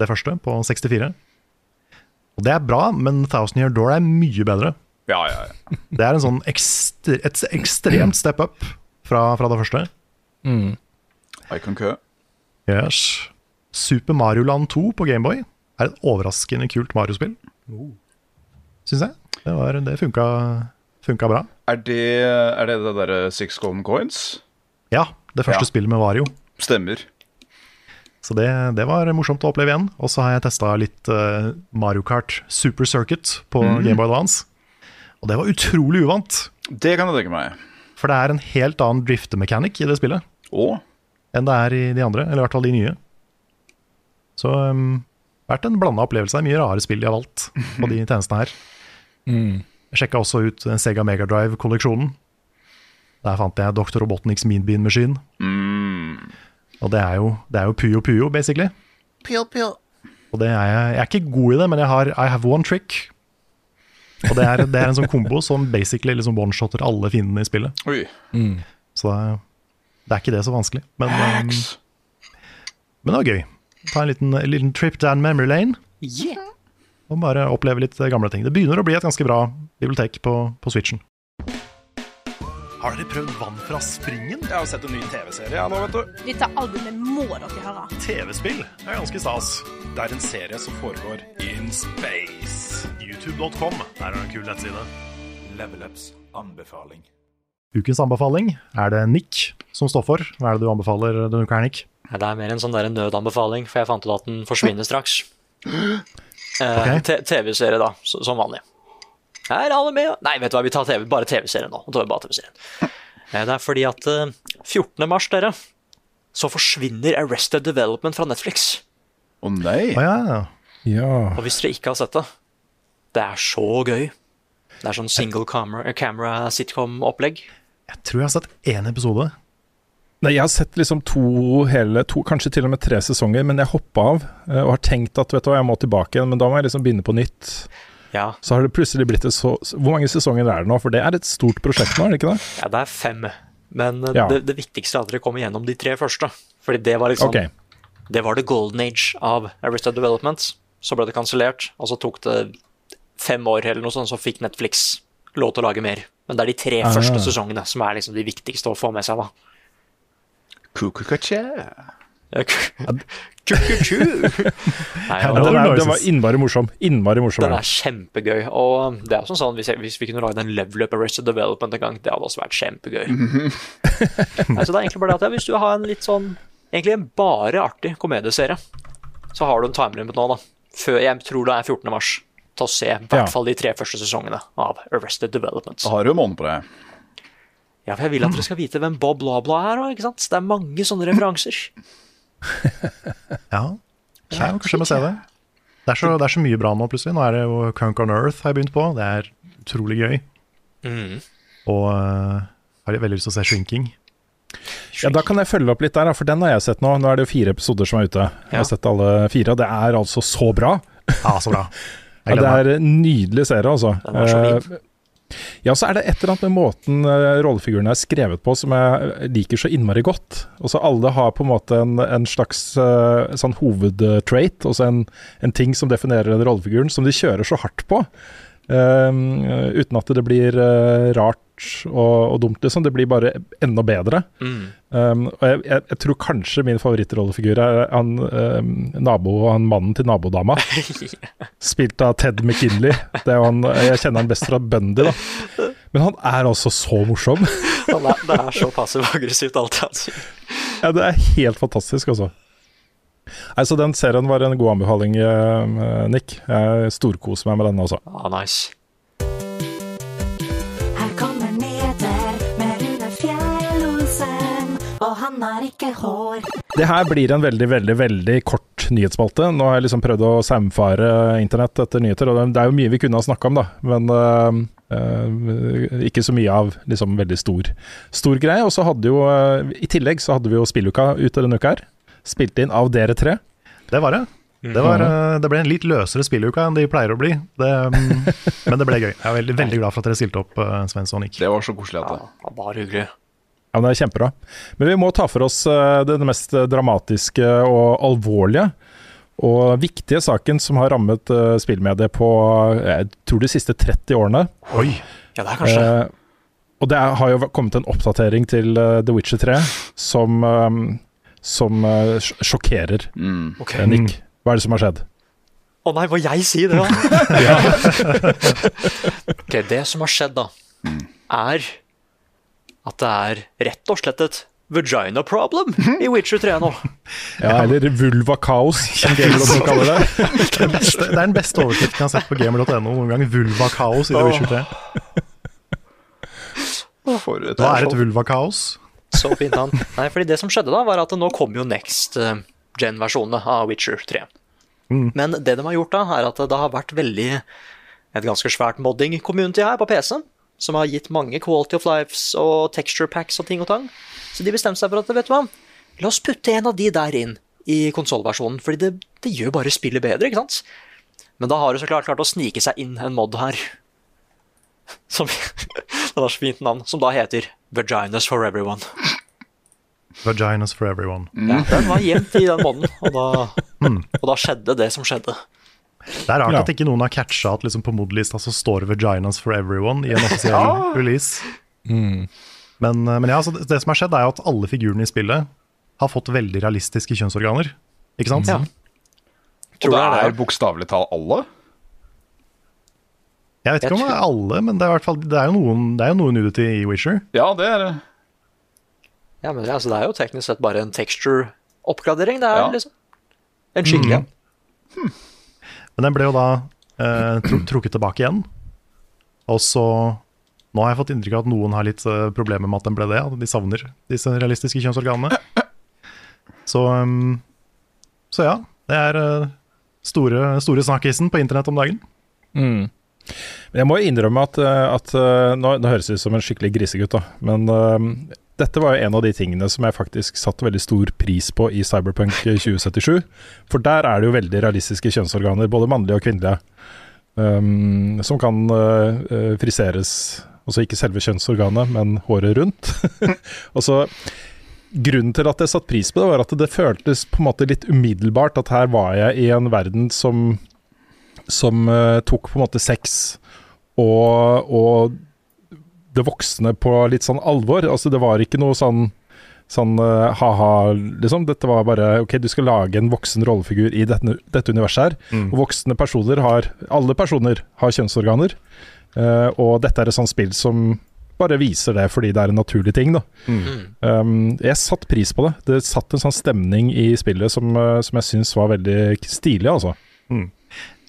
Speaker 1: Det første, på 64. Og det er bra, men Thousand Year Door er mye bedre.
Speaker 6: Ja, ja, ja.
Speaker 1: Det er en sånn ekstre, et ekstremt step up fra, fra det første.
Speaker 2: Mm.
Speaker 6: I concur.
Speaker 1: Yes. Super Mario Land 2 på Gameboy er et overraskende kult Mario-spill. Syns jeg. Det, var, det funka, funka bra.
Speaker 6: Er det er det, det derre Six Golden Coins?
Speaker 1: Ja, det første
Speaker 6: Ja.
Speaker 1: spillet med Vario.
Speaker 6: Stemmer.
Speaker 1: Så det, det var morsomt å oppleve igjen. Og så har jeg testa litt uh, Mario Kart Super Circuit på Gameboy Advance. Og det var utrolig uvant.
Speaker 6: Det kan jeg tenke meg.
Speaker 1: For det er en helt annen driftemekanikk i det spillet
Speaker 6: Og
Speaker 1: enn det er i de andre, eller i hvert fall de nye. Så um, vært en blanda opplevelse. Det er mye rare spill de har valgt på de tjenestene her.
Speaker 2: Mm.
Speaker 1: Jeg sjekka også ut Sega Mega Drive-kolleksjonen. Der fant jeg Dr. Robotniks Mean Bean Machine.
Speaker 6: mm,
Speaker 1: Og det er jo, det er jo Puyo Puyo, basically. Og det er jeg, jeg er ikke god i det, men jeg har I have one trick. Og det er, det er en sånn kombo som basically liksom one-shotter alle fiendene i spillet.
Speaker 6: Oi.
Speaker 2: Mm.
Speaker 1: Så det er, det er ikke det så vanskelig. Men, um, men det var gøy. Ta en liten, en liten trip down memory lane.
Speaker 3: Yeah.
Speaker 1: Og bare oppleve litt gamle ting. Det begynner å bli et ganske bra bibliotek på, på Switchen. Har dere prøvd vann fra springen?
Speaker 5: Jeg har sett en ny TV-serie ja, nå, vet du.
Speaker 4: Dette albumet må dere høre.
Speaker 1: TV-spill er ganske stas.
Speaker 5: Det er en serie som foregår in space.
Speaker 1: YouTube.com. Der er det en kul nettside.
Speaker 5: Level Ups anbefaling.
Speaker 1: Ukens anbefaling er det Nick som står for. Hva er det du anbefaler denne uka, Nick?
Speaker 3: Ja, Det er mer en sånn der nødanbefaling, for jeg fant ut at den forsvinner straks. Eh, TV-serie, da, som vanlig. Er alle med? Nei, vet du hva, vi tar TV, bare TV-serien nå. Nå tar vi bare TV-serien. Eh, Det er fordi at eh, 14. mars, dere, så forsvinner Arrested Development fra Netflix.
Speaker 6: Å nei!
Speaker 1: Oh, ja.
Speaker 2: Ja.
Speaker 3: Og hvis dere ikke har sett det, det er så gøy. Det er sånn single camera, camera sitcom-opplegg.
Speaker 1: Jeg tror jeg har sett én episode.
Speaker 2: Nei, jeg har sett liksom to hele, to, kanskje til og med tre sesonger, men jeg hoppa av eh, og har tenkt at vet du hva, jeg må tilbake igjen, men da må jeg liksom begynne på nytt.
Speaker 3: Ja.
Speaker 2: Så har det plutselig blitt et så Hvor mange sesonger er det nå? For det er et stort prosjekt nå, er det ikke det?
Speaker 3: ja, det er fem. Men eh,
Speaker 2: Ja.
Speaker 3: det, det viktigste er at dere kommer gjennom de tre første. Fordi det var liksom
Speaker 2: okay.
Speaker 3: Det var the golden age av Arrested Development. Så ble det kansellert, og så tok det fem år eller noe sånt, så fikk Netflix lov til å lage mer. Men det er de tre
Speaker 2: Ah.
Speaker 3: første sesongene som er liksom de viktigste å få med seg, da.
Speaker 6: Kukukache.
Speaker 3: Ja,
Speaker 2: den, er, den var innmari morsom. Innmari morsom.
Speaker 3: Den
Speaker 2: er
Speaker 3: kjempegøy. Og det er sånn sånn, hvis, jeg, hvis vi kunne lagd en level up Arrested Development en gang, det hadde også vært kjempegøy. Nei, så det er egentlig bare det at hvis du har en litt sånn Egentlig en bare artig komedieserie, så har du en timelimit nå, da. Før, jeg tror det er 14. mars. Til å se i hvert
Speaker 2: Ja.
Speaker 3: fall de tre første sesongene av Arrested Development.
Speaker 6: Da har du en måned på deg.
Speaker 3: Ja, for jeg vil at dere skal vite hvem Bob Blabla er ikke sant? Det er mange sånne referanser.
Speaker 1: Ja, ja kanskje jeg må se det. Det er, så, det er så mye bra nå, plutselig. Nå er det jo Crunk on Earth har jeg begynt på. Det er utrolig gøy.
Speaker 3: Mm.
Speaker 1: Og uh, har veldig lyst til å se Shrinking.
Speaker 2: Ja, Da kan jeg følge opp litt der, for den har jeg sett nå. Nå er det jo fire episoder som er ute. Jeg
Speaker 3: Ja.
Speaker 2: har sett alle fire, og det er altså så bra.
Speaker 1: Ja, så bra.
Speaker 2: Ja, det er en nydelig serie, altså.
Speaker 3: Den var så fin.
Speaker 2: Ja, så er det et eller annet med måten eh, rollefigurene er skrevet på som jeg liker så innmari godt. Og så alle har på en måte en, en slags eh, sånn hovedtrait, altså en, en ting som definerer den rollefiguren, som de kjører så hardt på. Um, uten at det blir uh, rart og, og dumt, liksom. Det blir bare enda bedre.
Speaker 3: Mm.
Speaker 2: Um, og jeg, jeg, jeg tror kanskje min favorittrollefigur er han um, nabo, han mannen til nabodama. Spilt av Ted McKinley. Det er han, jeg kjenner han best fra Bundy, da. Men han er altså så morsom.
Speaker 3: Han er, det er så passiv-aggressivt, alt han sier.
Speaker 2: Ja, det er helt fantastisk, altså. Nei, så Den serien var en god anbefaling, eh, Nick. Jeg storkoser meg med den, også.
Speaker 3: Ah, nice.
Speaker 7: Har ikke hår.
Speaker 2: Det her blir en veldig, veldig veldig kort nyhetsspalte. Nå har jeg liksom prøvd å saumfare internett etter nyheter, og det er jo mye vi kunne ha snakka om, da. Men uh, uh, ikke så mye av liksom veldig stor, stor greie. Og så hadde jo, uh, i tillegg så hadde vi jo spilluka ute denne uka her. Spilt inn av dere tre.
Speaker 1: Det var det. Det, var, eh, det ble en litt løsere spilluke enn de pleier å bli. Det, mm, men det ble gøy. Jeg er veldig, veldig glad for at dere stilte opp, Svensson og Nick.
Speaker 6: Det var så koselig at det
Speaker 3: Ja, bare hyggelig.
Speaker 2: Ja, men Det er kjempebra. Men vi må ta for oss øh, det mest dramatiske og alvorlige. Og viktige saken som har rammet øh, spillmediet på jeg tror de siste 30 årene.
Speaker 1: Oi!
Speaker 3: Ja, det er kanskje
Speaker 2: Eh, og det har jo kommet en oppdatering til eh, The Witcher 3 som, eh, som eh, sjokkerer
Speaker 6: mm.
Speaker 3: Ok.
Speaker 2: eh, Nick. Hva er det som har skjedd?
Speaker 3: Å nei, må jeg si det, da? ok, det som har skjedd, da, er at det er rett og slett et vagina problem i Witcher 3 nå.
Speaker 2: Ja, eller vulva kaos, som Gamer.no kaller det.
Speaker 1: Det, er den beste overskriften jeg har sett på gamer.no noen gang. Vulva-kaos i The Witcher 3.
Speaker 6: For et
Speaker 1: Hva er et vulva-kaos?
Speaker 3: Så fint han. Nei, fordi det som skjedde da, var at nå kom jo next eh, gen-versjonene av Witcher 3. Men det de har gjort da, er at det har vært veldig et ganske svært modding-community her på PC, som har gitt mange quality of lives og texture packs og ting og tang. Så de bestemte seg for at, vet du hva, la oss putte en av de der inn i konsollversjonen, fordi det, det gjør bare spillet bedre, ikke sant? Men da har det så klart klart å snike seg inn en mod her. Som, den har så fint navn, som da heter Vaginas for Everyone.
Speaker 1: Vaginas for everyone.
Speaker 3: Ja, den var gjemt i den moden, og da, og da skjedde det som skjedde.
Speaker 1: Det er rart
Speaker 2: Ja.
Speaker 1: at ikke noen har catcha at liksom på mod-lista så står 'Vaginas for everyone' i en offisiell release. Men, eh, men ja, altså det, det som har skjedd, er jo at alle figurene i spillet har fått veldig realistiske kjønnsorganer. Ikke sant?
Speaker 3: Ja.
Speaker 6: Og
Speaker 3: Tror
Speaker 6: Og
Speaker 3: det er
Speaker 6: er bokstavelig talt alle?
Speaker 1: Jeg vet ikke
Speaker 3: Jeg
Speaker 1: om det er alle, men det er, hvert fall, det er jo noen, det er jo noe nudity i Witcher.
Speaker 6: Ja, det er det.
Speaker 3: Ja, men det, altså, det er jo teknisk sett bare en texture-oppgradering. Det er
Speaker 6: Ja.
Speaker 3: liksom en skikkelig en.
Speaker 1: Men den ble jo da eh, trukket tilbake igjen. Og så Nå har jeg fått inntrykk av at noen har litt eh, problemer med at den ble det. At de savner disse realistiske kjønnsorganene. Så, um, så ja, det er eh, store, store snakkisen på internett om dagen.
Speaker 2: Mm. Men jeg må innrømme at, eh, at eh, nå, nå høres det ut som en skikkelig grisegutt, da. Men eh, dette var jo en av de tingene som jeg faktisk satte veldig stor pris på i Cyberpunk 2077. For der er det jo veldig realistiske kjønnsorganer, både mannlige og kvinnelige. Um, som kan eh, eh, friseres, altså ikke selve kjønnsorganet, men håret rundt. og så Grunnen til at jeg satte pris på det, var at det føltes på en måte litt umiddelbart at her var jeg i en verden som som uh, tok på en måte sex og, og det voksne på litt sånn alvor. Altså Det var ikke noe sånn Sånn uh, ha-ha, liksom. Dette var bare OK, du skal lage en voksen rollefigur i dette, dette universet her.
Speaker 1: Mm.
Speaker 2: Og voksne personer har Alle personer har kjønnsorganer. Uh, og dette er et sånt spill som bare viser det fordi det er en naturlig ting, da. Um, jeg satte pris på det. Det satt en sånn stemning i spillet som, uh, som jeg syns var veldig stilig, altså.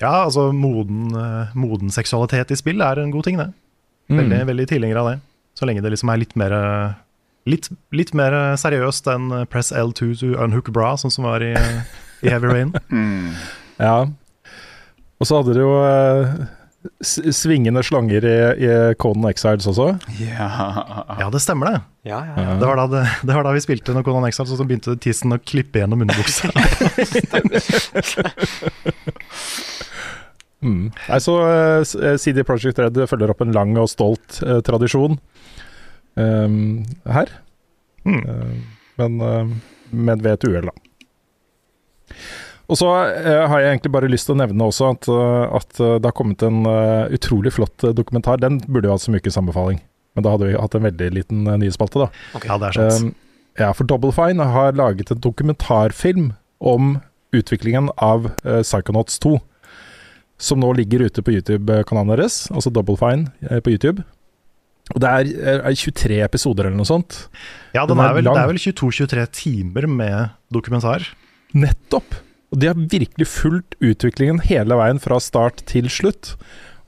Speaker 1: Ja, altså moden, moden seksualitet i spill er en god ting, det. Veldig,
Speaker 2: Mm.
Speaker 1: veldig tilhenger av det. Så lenge det liksom er litt mer Litt, litt mer seriøst enn press L2 to unhook bra, sånn som var i, i Heavy Rain.
Speaker 2: Ja. Og så hadde du jo eh, svingende slanger i, i Conan Exiles også.
Speaker 6: Ja.
Speaker 1: Ja, det stemmer det.
Speaker 3: Ja, ja, ja.
Speaker 1: Det var da, det, det var da vi spilte når Conan Exiles, og så begynte tissen å klippe gjennom underbuksa.
Speaker 2: Mm. Nei, så eh, eh, CD Projekt Red følger opp en lang og stolt eh, tradisjon um, her.
Speaker 1: Mm.
Speaker 2: Eh, men eh, men ved et uhell, da. Og så har jeg egentlig bare lyst til å nevne også at, at det har kommet en utrolig flott dokumentar. Den burde jo hatt så mye sammenfaling, men da hadde vi hatt en veldig liten uh, nyhetsspalte, da.
Speaker 1: Ja, det er sant.
Speaker 2: Um, ja, for Double Fine har laget en dokumentarfilm om utviklingen av uh, Psychonauts 2. Som nå ligger ute på YouTube-kanalen deres, altså Double Fine eh, på YouTube. Og det er, er 23 episoder eller noe sånt.
Speaker 1: Ja, den
Speaker 2: den
Speaker 1: er
Speaker 2: er
Speaker 1: vel, det er vel 22-23 timer med dokumentar.
Speaker 2: Nettopp! Og de har virkelig fulgt utviklingen hele veien fra start til slutt.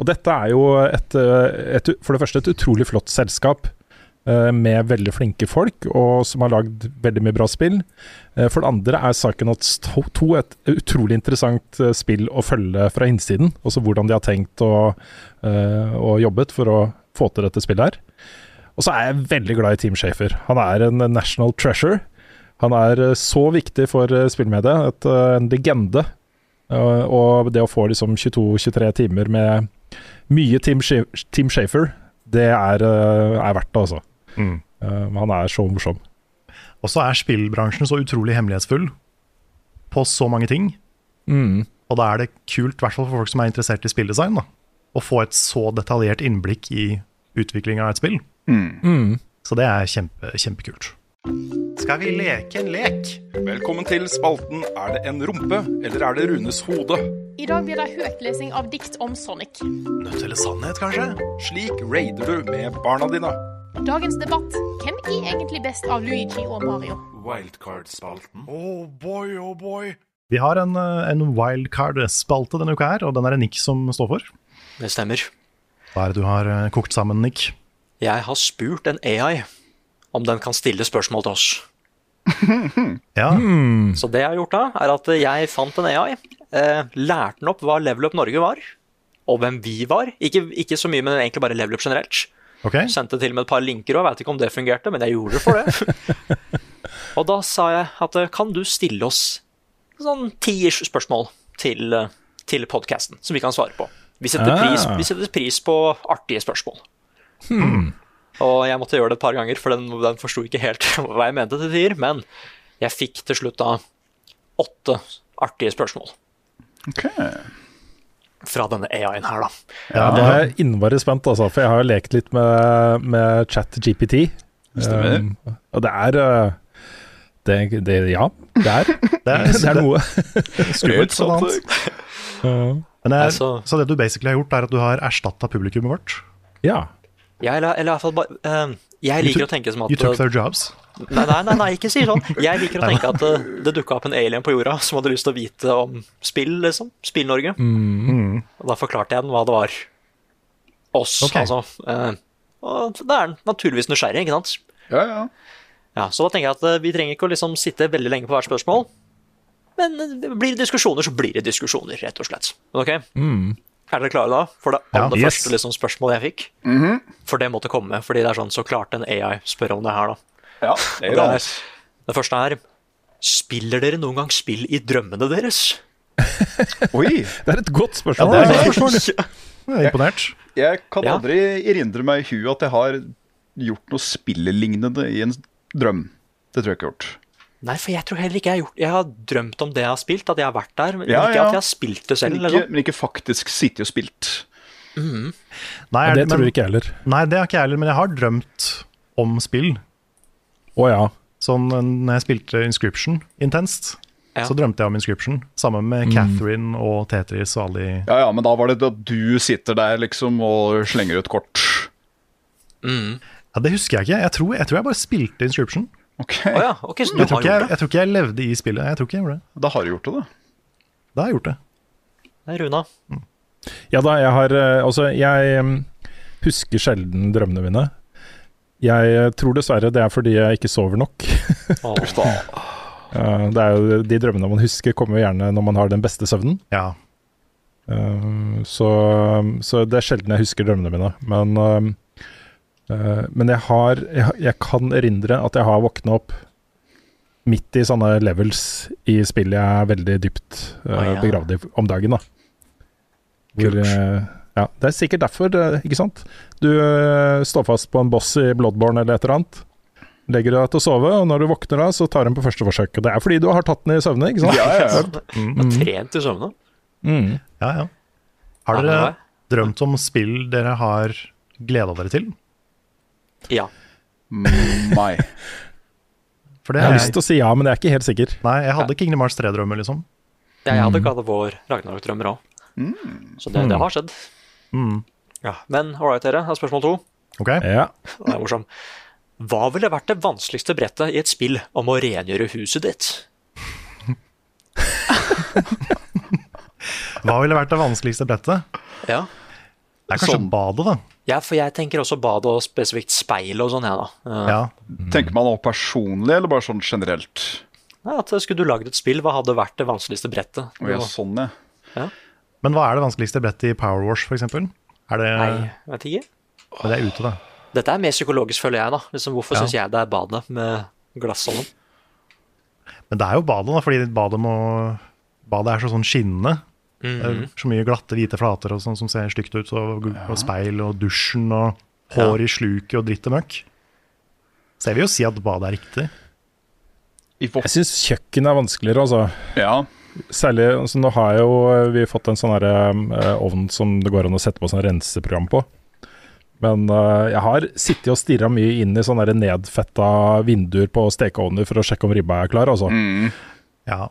Speaker 2: Og dette er jo et, eh, et, for det første et utrolig flott selskap med veldig flinke folk, og som har lagd veldig mye bra spill. Eh, For det andre er Psychonauts 2 et utrolig interessant eh, spill å følge fra innsiden. Altså hvordan de har tenkt og, eh, og jobbet for å få til dette spillet her. Og så er jeg veldig glad i Team Shafer. Han er en national treasure. Han er eh, så viktig for eh, spillmediet, et, eh, en legende. Eh, og det å få liksom 22-23 timer med mye Team, Team Shafer, det er, eh, er verdt det, altså.
Speaker 1: Mm.
Speaker 2: Eh, han er så morsom.
Speaker 1: Og så er spillbransjen så utrolig hemmelighetsfull på så mange ting.
Speaker 2: Mm.
Speaker 1: Og da er det kult, i hvert fall for folk som er interessert i spilldesign, da, å få et så detaljert innblikk i utvikling av et spill.
Speaker 2: Mm.
Speaker 1: Så det er kjempe, kjempekult. Skal vi leke en lek?
Speaker 5: Velkommen til spalten Er det en rumpe, eller er det Runes hode?
Speaker 4: I dag blir det høytlesing av dikt om Sonic.
Speaker 1: Nødt eller sannhet, kanskje?
Speaker 5: Slik raider du med barna dine.
Speaker 4: Dagens debatt hvem er egentlig best av Luigi og Mario?
Speaker 5: Wildcard-spalten.
Speaker 1: Oh boy, oh boy. Vi har en, eh, en wildcard-spalte denne uka her, og den er det Nick som står for.
Speaker 3: Det stemmer.
Speaker 1: Hva er det du har eh, kokt sammen, Nick?
Speaker 3: Jeg har spurt en AI om den kan stille spørsmål til oss.
Speaker 1: Ja,
Speaker 3: Så det jeg har gjort da, er at jeg fant en AI, eh, lærte den opp hva Level Up Norge var, og hvem vi var. Ikke, ikke så mye, men egentlig bare Level Up generelt.
Speaker 1: Ok.
Speaker 3: Sendte til og med et par linker, og jeg vet ikke om det fungerte, men jeg gjorde det for det. og da sa jeg at eh, kan du stille oss sånn ti spørsmål til, eh, til podkasten, som vi kan svare på. Vi setter, pris,
Speaker 2: Ah.
Speaker 3: vi setter pris på artige spørsmål. Og jeg måtte gjøre det et par ganger, for den, den forsto ikke helt hva jeg mente til tider. Men jeg fikk til slutt da åtte artige spørsmål
Speaker 6: Ok.
Speaker 3: Fra denne AI-en her, da.
Speaker 2: Ja, det er jeg innmari spent, altså, for jeg har jo lekt litt med, med chat-GPT.
Speaker 6: Stemmer.
Speaker 2: Um, og det er eh, det, det, Ja, det er,
Speaker 1: Det er,
Speaker 2: det er noe.
Speaker 1: skummelt sånn annet. Men det er,
Speaker 3: Altså-
Speaker 1: så det du basically har gjort, er at du har erstatta publikummet vårt.
Speaker 2: Ja.
Speaker 3: ja eller, eller i hvert fall bare uh, Jeg liker å tenke som at
Speaker 1: You took their jobs.
Speaker 3: Nei, nei, nei, nei, ikke si sånn. Jeg liker å tenke at det, det dukka opp en alien på jorda som hadde lyst til å vite om spill, liksom. Spill-Norge.
Speaker 1: Mm.
Speaker 3: Og da forklarte jeg den hva det var. Oss,
Speaker 1: okay.
Speaker 3: altså. eh, Og da er naturligvis nysgjerrig, ikke sant?
Speaker 6: Ja, ja.
Speaker 3: Ja, så da tenker jeg at eh, vi trenger ikke å liksom sitte veldig lenge på hvert spørsmål. Men eh, blir det diskusjoner, så blir det diskusjoner, rett og slett. Men ok, er dere klare da? For det
Speaker 1: Ja,
Speaker 3: aller
Speaker 1: yes.
Speaker 3: første liksom, spørsmålet jeg fikk. For det måtte komme, fordi det er sånn så klart en AI spør om det her, da.
Speaker 6: Ja det er
Speaker 3: det,
Speaker 6: det.
Speaker 3: er, det første er Spiller dere noen gang spill i drømmene deres?
Speaker 6: Oi!
Speaker 2: Det er et godt
Speaker 1: Ja,
Speaker 2: spørsmål.
Speaker 1: det er et godt spørsmål. Jeg er imponert.
Speaker 6: Jeg kan
Speaker 3: Ja.
Speaker 6: aldri erindre meg i huet at jeg har gjort noe spillelignende i en drøm. Det tror jeg ikke jeg har gjort.
Speaker 3: Nei, for jeg tror heller ikke jeg har gjort Jeg har drømt om det jeg har spilt, at jeg har vært der, men
Speaker 6: Ja,
Speaker 3: ikke
Speaker 6: ja.
Speaker 3: at jeg har spilt det selv.
Speaker 6: Men
Speaker 3: Liksom.
Speaker 6: ikke, men ikke faktisk sittet og spilt.
Speaker 1: Nei,
Speaker 2: Det tror
Speaker 1: jeg
Speaker 2: ikke jeg heller.
Speaker 1: nei, det har ikke jeg heller, men jeg har drømt om spill.
Speaker 2: Å ja.
Speaker 1: Sånn eh, når jeg spilte Inscription intenst,
Speaker 3: Ja.
Speaker 1: så drømte jeg om Inscription. Sammen med Catherine og Tetris og alle de
Speaker 6: Ja, ja, men da var det at du sitter der liksom og slenger ut kort.
Speaker 1: Ja, Det husker jeg ikke. Jeg tror jeg, tror jeg bare spilte Inscription.
Speaker 6: Ok,
Speaker 3: Oh, ja, okay så du
Speaker 1: Jeg tror, jeg, jeg tror ikke jeg levde i spillet. Jeg tror ikke jeg gjorde det.
Speaker 6: Da har du gjort det, da.
Speaker 1: Da har jeg gjort det.
Speaker 3: Nei, Runa.
Speaker 2: Ja da, jeg har eh, Altså, jeg husker sjelden drømmene mine. Jeg eh, tror dessverre det er fordi jeg ikke sover nok. Eh, det er jo De drømmene man husker, kommer jo gjerne når man har den beste søvnen.
Speaker 1: Ja.
Speaker 2: Eh, så, så det er sjelden jeg husker drømmene mine. Men, men jeg har jeg, jeg kan erindre at jeg har våkna opp midt i sånne levels i spill jeg er veldig dypt
Speaker 3: ja.
Speaker 2: begravd i om dagen. da Hvor,
Speaker 1: Kult.
Speaker 2: Ja, Det er sikkert derfor, ikke sant? Du eh, står fast på en boss i Bloodborne eller et eller annet. Legger deg til å sove, og når du våkner da, så tar den på første forsøk. Og det er fordi du har tatt den i søvne, ikke sant?
Speaker 6: Ja, ja, ja.
Speaker 3: jeg har trent i søvne.
Speaker 2: Mm.
Speaker 1: ja, ja. Har dere drømt om spill dere har gleda dere til?
Speaker 3: Ja.
Speaker 6: Mm, Nei.
Speaker 1: For det
Speaker 2: Jeg har
Speaker 1: jeg...
Speaker 2: lyst til å si ja, men jeg er ikke helt sikker.
Speaker 1: Nei, jeg hadde Kingdom Hearts 3-drømmer, liksom.
Speaker 3: ja jeg hadde God of War Ragnarok-drømmer òg. Så det, det har skjedd.
Speaker 1: Mm.
Speaker 3: Ja, Men right, dere. Her er spørsmål to.
Speaker 1: Ok?
Speaker 2: Ja.
Speaker 3: Det er morsom. Hva ville vært det vanskeligste brettet i et spill om å rengjøre huset ditt?
Speaker 1: Hva ville vært det vanskeligste brettet?
Speaker 3: Ja.
Speaker 1: Det er kanskje
Speaker 6: Sånn.
Speaker 1: badet, da.
Speaker 3: ja, for jeg tenker også badet og spesifikt speil og sånn, jeg, da.
Speaker 1: Ja.
Speaker 6: Tenker man nå personlig, eller bare sånn generelt?
Speaker 3: ja, at Skulle du lagd et spill, hva hadde vært det vanskeligste brettet?
Speaker 6: Oh, ja, sånn, ja.
Speaker 1: Men hva er det vanskeligste brettet i Power Wash, f.eks.? Er det
Speaker 3: Nei, vet ikke.
Speaker 1: Men det er ute, da.
Speaker 3: Dette er mer psykologisk, føler jeg. da. Liksom, hvorfor
Speaker 1: Ja.
Speaker 3: syns jeg det er badet med glassånden?
Speaker 1: Men det er jo badet, da, fordi badet må Badet er så sånn skinnende. Mm -hmm. så mye glatte, hvite flater og sånn som ser stygt ut, og, og speil og dusjen og hår i sluket og dritt og møkk. Så jeg vil jo si at badet er riktig.
Speaker 2: Jeg syns kjøkken er vanskeligere, altså.
Speaker 6: ja.
Speaker 2: Særlig altså, Nå har jo vi fått en sånn eh, ovn som det går an å sette på sånn renseprogram på. Men uh, jeg har sittet og stirra mye inn i sånne nedfetta vinduer på stekeovner for å sjekke om ribba er klar, altså.
Speaker 6: Mm.
Speaker 1: Ja.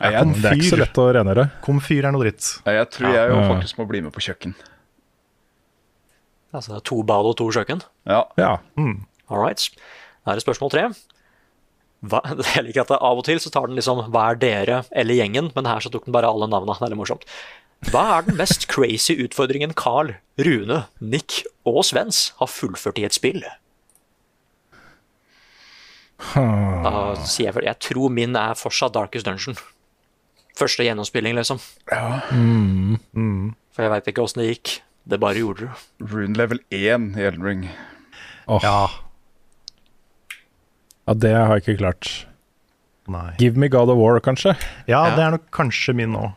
Speaker 6: Jeg jeg,
Speaker 2: Det er ikke så lett å rengjøre.
Speaker 1: Komfyr er noe dritt.
Speaker 6: jeg tror jeg jo faktisk må bli med på kjøkken.
Speaker 3: Altså to bad og to kjøkken?
Speaker 6: Ja.
Speaker 2: Ja.
Speaker 3: All right. Da er spørsmål tre. Jeg liker at det av og til så tar den liksom 'hva er dere' eller 'gjengen', men her så tok den bare alle navnene. Det er litt morsomt. Hva er den mest crazy utfordringen Carl, Rune, Nick og Svens har fullført i et spill? Da sier jeg, vel jeg tror min er fortsatt Darkest Dungeon. Første gjennomspilling, liksom. For jeg veit ikke åssen det gikk. Det bare gjorde det.
Speaker 6: Rune level 1 i Elden Ring.
Speaker 2: Åh,
Speaker 1: Ja.
Speaker 2: Ja, det har jeg ikke klart.
Speaker 1: Nei.
Speaker 2: Give me God of War, kanskje?
Speaker 1: Ja,
Speaker 3: Ja.
Speaker 1: det er nok kanskje min nå.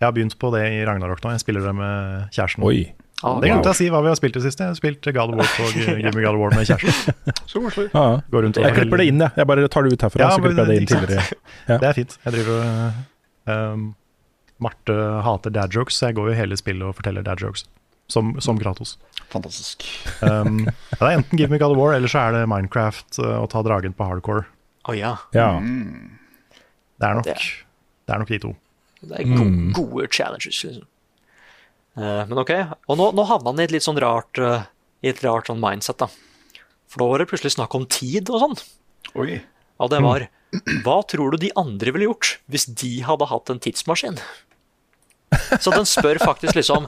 Speaker 1: Jeg har begynt på det i Ragnarok nå. Jeg spiller det med kjæresten.
Speaker 2: Oi.
Speaker 3: Ah,
Speaker 1: Det glemte jeg å si hva vi har spilt i det siste. Jeg har spilt God of War og Give Me God of War med kjæresten.
Speaker 6: Så koselig.
Speaker 1: Og
Speaker 2: Jeg klipper det inn, jeg. Jeg bare tar det ut herfra.
Speaker 1: Ja,
Speaker 2: så klipper jeg det inn tidligere. Ja.
Speaker 1: Det er fint. Jeg driver um, Marte hater dad jokes, så jeg går jo hele spillet og forteller dad jokes. Som, som Kratos.
Speaker 6: Fantastisk.
Speaker 1: Um, ja, det er enten Give Me God of War, eller så er det Minecraft uh, å ta dragen på hardcore.
Speaker 3: Oh, ja.
Speaker 2: Ja.
Speaker 1: Det er nok,
Speaker 3: Det.
Speaker 1: det er nok de to.
Speaker 3: Det er gode, gode challenges, liksom. Uh, men ok, og nå, nå havna han i et litt sånn rart uh, I et rart sånn mindset, da. For da var det plutselig snakk om tid og sånn.
Speaker 6: Oi.
Speaker 3: Og det var Hva tror du de andre ville gjort hvis de hadde hatt en tidsmaskin? Så den spør faktisk liksom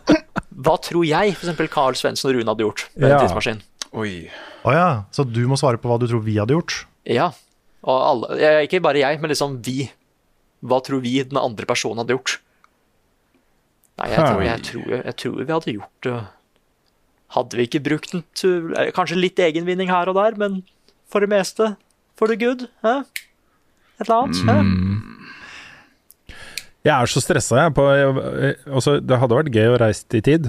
Speaker 3: Hva tror jeg f.eks. Carl Svendsen og Rune hadde gjort med
Speaker 2: Ja.
Speaker 3: en tidsmaskin?
Speaker 6: Oi.
Speaker 1: Å ja, så du må svare på hva du tror vi hadde gjort?
Speaker 3: Ja. Og alle, ikke bare jeg, men liksom vi. Hva tror vi den andre personen hadde gjort? Nei, jeg tror, jeg tror, jeg tror vi hadde gjort det Hadde vi ikke brukt den til eh, Kanskje litt egenvinning her og der, men for det meste for the good. Hæ? Et eller annet. Hæ?
Speaker 2: Jeg er så stressa, jeg. På, jeg altså, det hadde vært gøy å reise i tid,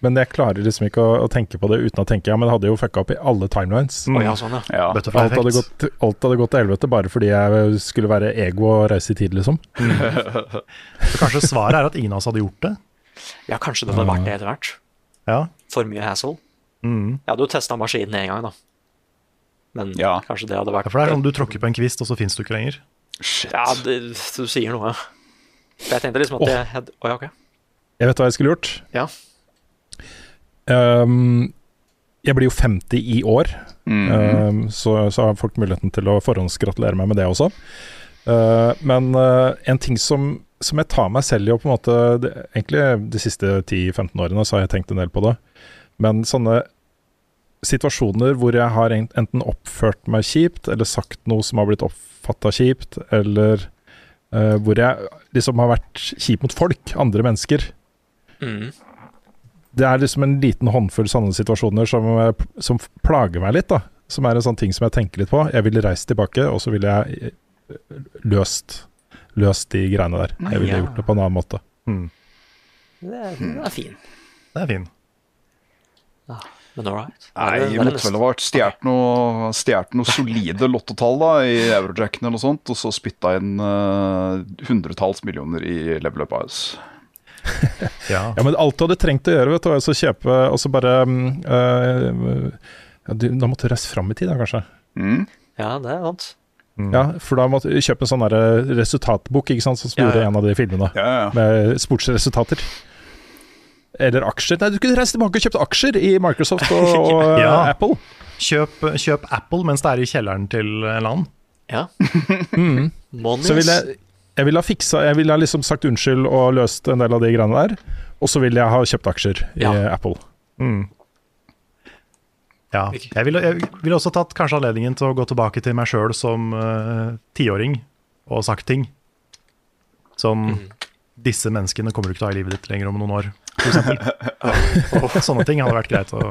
Speaker 2: men jeg klarer liksom ikke å, å tenke på det uten å tenke Ja, men det hadde jo fucka opp i alle timelines.
Speaker 3: Å ja, sånn, ja.
Speaker 6: Ja.
Speaker 1: Butterfly
Speaker 2: Alt hadde, gått, alt hadde gått til helvete bare fordi jeg skulle være ego og reise i tid, liksom.
Speaker 1: Så kanskje svaret er at ingen av oss hadde gjort det?
Speaker 3: ja, kanskje det hadde vært det etter hvert.
Speaker 1: Ja.
Speaker 3: For mye hassle.
Speaker 1: Mm.
Speaker 3: Jeg hadde jo testa maskinen én gang, da. Men
Speaker 6: Ja.
Speaker 3: kanskje det hadde vært
Speaker 1: Ja, For det er sånn du tråkker på en kvist, og så fins du ikke lenger.
Speaker 6: Shit.
Speaker 3: Ja, det, du sier noe. For jeg tenkte liksom at jeg hadde Å ja, ok.
Speaker 2: Jeg vet hva jeg skulle gjort.
Speaker 3: Ja.
Speaker 2: Um, jeg blir jo 50 i år,
Speaker 6: Mm.
Speaker 2: um, så, så har folk muligheten til å forhåndsgratulere meg med det også. Uh, men uh, en ting som, som jeg tar meg selv i, og på en måte det, Egentlig de siste 10-15 årene så har jeg tenkt en del på det, men sånne situasjoner hvor jeg har enten oppført meg kjipt, eller sagt noe som har blitt oppfatta kjipt, eller eh, hvor jeg liksom har vært kjip mot folk, andre mennesker
Speaker 3: Mm.
Speaker 2: det er liksom en liten håndfull sånne situasjoner som, eh, som plager meg litt, da. Som er en sånn ting som jeg tenker litt på. Jeg ville reist tilbake, og så ville jeg eh, løst, løst de greiene der. Jeg ville
Speaker 3: Ja.
Speaker 2: gjort det på en annen måte.
Speaker 1: Mm.
Speaker 3: Det, er- det er fin.
Speaker 1: Det er fin.
Speaker 3: Men all right.
Speaker 6: Nei,
Speaker 3: Det
Speaker 6: måtte vel ha vært stjålet noe, noe solide lottotall da, i Eurojacken eller noe sånt, og så spytta inn hundretalls uh, millioner i Level Up Ice.
Speaker 1: Ja.
Speaker 2: Ja, men alt du hadde trengt å gjøre, vet du, var å kjøpe Og så bare mm, eh, ja, du, Da måtte du reise fram i tid, da, kanskje.
Speaker 6: Mm.
Speaker 3: Ja, det er sant.
Speaker 2: Ja, For da måtte du kjøpe en sånn resultatbok, ikke sant, som
Speaker 3: Ja,
Speaker 2: gjorde
Speaker 3: ja.
Speaker 2: en av de filmene.
Speaker 6: Ja, ja.
Speaker 2: Med sportsresultater. Eller aksjer. Nei, du kunne reist tilbake og kjøpt aksjer i Microsoft og, og eh,
Speaker 1: Ja.
Speaker 2: Apple.
Speaker 1: Kjøp, kjøp Apple mens det er i kjelleren til en annen.
Speaker 3: Ja.
Speaker 2: Mm. Så ville jeg, jeg ville ha fiksa Jeg ville ha liksom sagt unnskyld og løst en del av de greiene der. Og så ville jeg ha kjøpt aksjer i
Speaker 3: Ja.
Speaker 2: Apple.
Speaker 1: Mm. Ja. Jeg ville, jeg ville også tatt kanskje anledningen til å gå tilbake til meg sjøl som eh, tiåring og sagt ting. Sånn Disse menneskene kommer du ikke til å ha i livet ditt lenger om noen år, f.eks. Sånne ting hadde vært greit å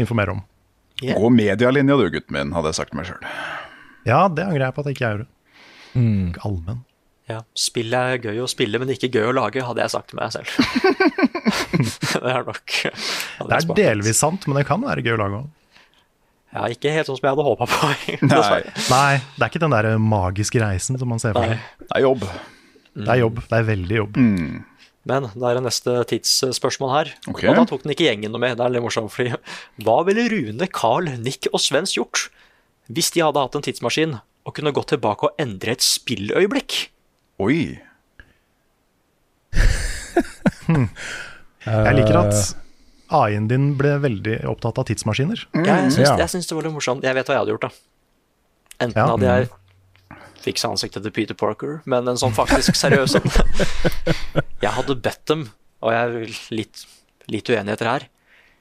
Speaker 1: informere om.
Speaker 3: Yeah.
Speaker 6: Gå medialinja du, gutten min, hadde jeg sagt meg sjøl.
Speaker 1: Ja, det angrer jeg på at jeg ikke gjorde.
Speaker 2: Mm.
Speaker 1: Allmenn.
Speaker 3: Ja, spill er gøy å spille, men ikke gøy å lage, hadde jeg sagt til meg selv. det er nok
Speaker 1: Det er delvis sant, men det kan være gøy å lage òg.
Speaker 3: Ja, ikke helt sånn som jeg hadde håpa på. Nei.
Speaker 1: Nei, det er ikke den der magiske reisen som man ser for seg.
Speaker 6: Det er jobb.
Speaker 1: Det er jobb. Det er veldig jobb.
Speaker 6: Mm.
Speaker 3: Men da er det neste tidsspørsmål her.
Speaker 6: Okay.
Speaker 3: Og da tok den ikke gjengen noe med. Det er litt morsomt, fordi Hva ville Rune, Carl, Nick og Svens gjort hvis de hadde hatt en tidsmaskin og kunne gått tilbake og endre et spilløyeblikk?
Speaker 6: Oi.
Speaker 1: Jeg liker at AI-en din ble veldig opptatt av tidsmaskiner.
Speaker 3: Mm. jeg syns,
Speaker 2: Ja.
Speaker 3: jeg syns det var litt morsomt. Jeg vet hva jeg hadde gjort, da. Enten
Speaker 1: Ja.
Speaker 3: hadde jeg fiksa ansiktet til Peter Parker, men en sånn faktisk seriøs en. Jeg hadde bedt dem, og jeg er litt, litt uenigheter her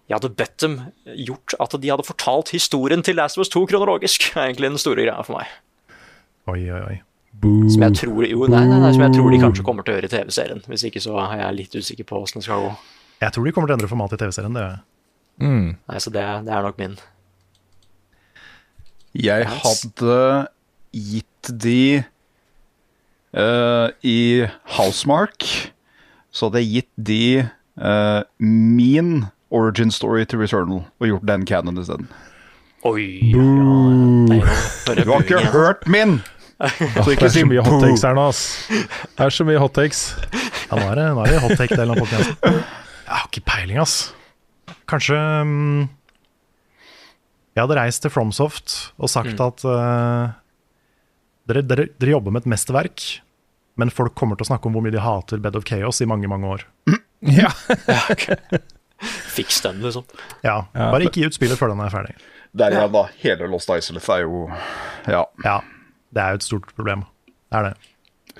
Speaker 3: Jeg hadde bedt dem gjort at de hadde fortalt historien til Last of Us 2 kronologisk. Det er egentlig den store greia for meg.
Speaker 1: Oi, oi, oi.
Speaker 3: Som jeg tror, jo, nei, nei, nei, som jeg tror de kanskje kommer til å gjøre i TV-serien. Hvis ikke så er jeg litt usikker på åssen det skal gå.
Speaker 1: Jeg tror de kommer til å endre formatet i TV-serien. det gjør jeg.
Speaker 2: Mm.
Speaker 3: Nei, Så det, det er nok min.
Speaker 6: Jeg hadde gitt de uh, I Housemark så hadde jeg gitt de uh, min origin story til Returnal og gjort den canon isteden.
Speaker 3: Oi, ja,
Speaker 6: Du har ikke hørt min! Så
Speaker 2: Det er så mye hot takes her nå, ass. Det er så mye hot takes.
Speaker 1: Ja, nå er det, nå er det hot take-delen av podkasten. Jeg har ikke peiling, ass. Kanskje um, Jeg hadde reist til Fromsoft og sagt at eh, dere, dere, dere jobber med et mesterverk, men folk kommer til å snakke om hvor mye de hater Bed of Chaos i mange, mange år.
Speaker 2: Ja.
Speaker 3: Fiks den, liksom.
Speaker 1: Ja, Bare ikke gi ut spillet før den er ferdig.
Speaker 6: Der igjen, da. Hele Lost Isoleth er jo Ja.
Speaker 1: Ja, det er jo et stort problem. Det er det.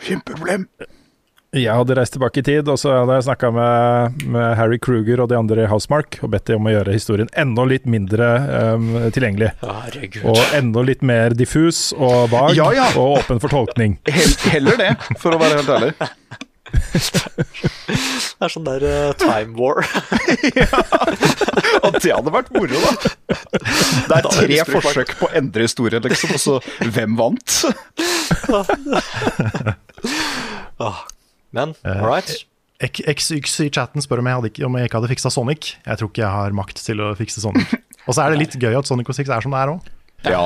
Speaker 6: Kjempeproblem.
Speaker 2: Jeg hadde reist tilbake i tid, og så hadde jeg snakka med, med Harry Kruger og de andre i Housemark og bedt dem om å gjøre historien enda litt mindre um, tilgjengelig.
Speaker 3: Herregud.
Speaker 2: Og enda litt mer diffus og vag
Speaker 6: Ja, ja.
Speaker 2: og åpen for tolkning.
Speaker 6: Heller det, for å være helt ærlig.
Speaker 3: Det er sånn der uh, time war.
Speaker 6: Og det hadde vært moro, da. Det er tre forsøk på å endre historien, liksom, og så hvem vant?
Speaker 3: Ah, Men
Speaker 1: Eh,
Speaker 3: all right.
Speaker 1: XYX i chatten spør om jeg, hadde ikke, om jeg ikke hadde fiksa Sonic. Jeg tror ikke jeg har makt til å fikse Sonic. Og så er det litt gøy at Sonic 06 er som det er òg.
Speaker 6: Ja.